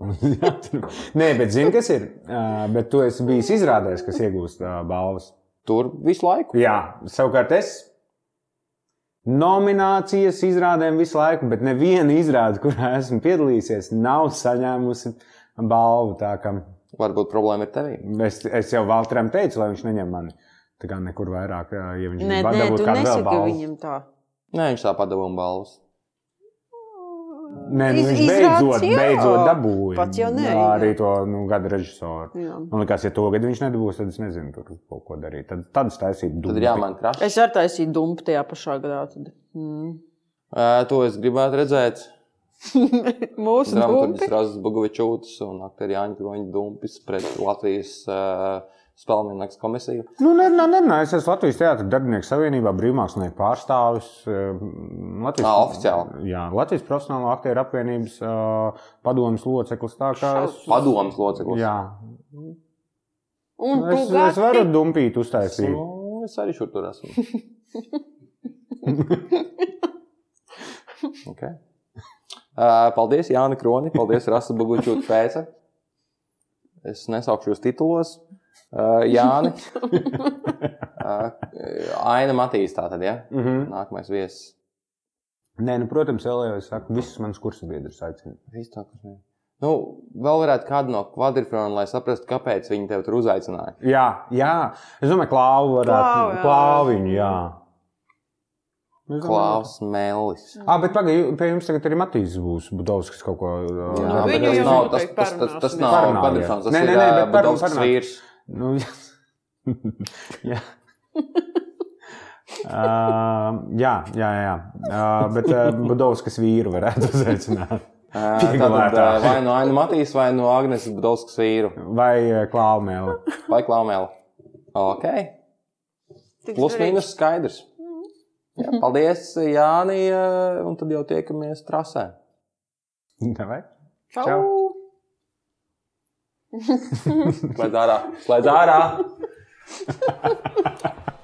*laughs* Nē, bet zini, kas ir? Uh, bet tu esi bijis izrādējis, kas iegūst uh, balvas. Tur visu laiku. Jā, savukārt es nominācijas izrādēm visu laiku, bet neviena izrāde, kurā esmu piedalījies, nav saņēmusi balvu. Tā kā Varbūt problēma ir tevī. es, es jau Valtram teicu, lai viņš neņem mani. Tā kā nekur vairāk, ja viņš Nē, nē, tu nesaki viņam tā. Nē, viņš tā padavuma balvas. Nē, nu viņš beidzot, jā. beidzot dabūja. Pats jau nē, Jā, Arī to nu, gada režisoru. Jā. Man liekas, ja to gadu viņš nedabūs, tad es nezinu, tur kaut ko darīt. Tad, tad es taisītu Tad ir jāmaina krāsa. Es arī taisīju dumpu tajā pašā gadā. Tad. Mm. To es gribētu redzēt. *laughs* Mūsu. Dramaturgs Razas Bogovičūtis un aktieri Jāņa Kroņa Dumpis pret Latvijas uh, spēlmināks komisiju. Nu, nē, nē, nē, es esmu Latvijas Teātris darbinieku savienībā, brīvmākslinieku pārstāvis. eh, Latvijas, Ā, oficiāli? Jā, Latvijas profesionālo aktieru apvienības uh, padomus loceklis. Tā kā es, Padomas loceklis. jā, Un tu es, es gati? varu dumpīt uztaisīt. Nu, es arī šur tur esmu. *laughs* okay. Uh, paldies, Jānis Kroni. Paldies, Rasa Bogučūta Pēca. Es nesaukšu jūs titulos. Uh, Jāni. *laughs* uh, Aina Matīs tātad, ja? Mm -hmm. Nākamais viesis. Nē, nu, protams, vēl jau es saku, visus manus kursabiedrus aicinu. Viss tā, kas ne- Nu, vēl varētu kādu no kvadrifrona, lai saprastu, kāpēc viņi tevi tur uzaicināja. Jā, jā. es domāju, ka klāvu varētu jā. klāviņu, jā. Klaus Mellis. Ah, bet pagaidi, pie jums tagad arī Matīs būs Budovskis kaut ko. Jā, Jā, Nu, bet viņu tas jau nav tas, tas, tas, tas nav Parunā, kvadrifrons, tas jā. Nē, nē, nē, bet Budovskis vīrs. Nu, jā. *laughs* uh, *laughs* jā, jā, jā. Uh, bet uh, Budovskis vīru varētu uzaicināt. Tātad vai no Aina Matīs, vai no Agnes Budovskas vīru. Vai Klaumēla. Vai Klaumēla. Ok, plus mīnus skaidrs. Jā, paldies, Jāni, uh, un tad jau tiekamies trasē. Vai? Čau! Čau. Slēdz ārā! Slēdz ārā! *laughs*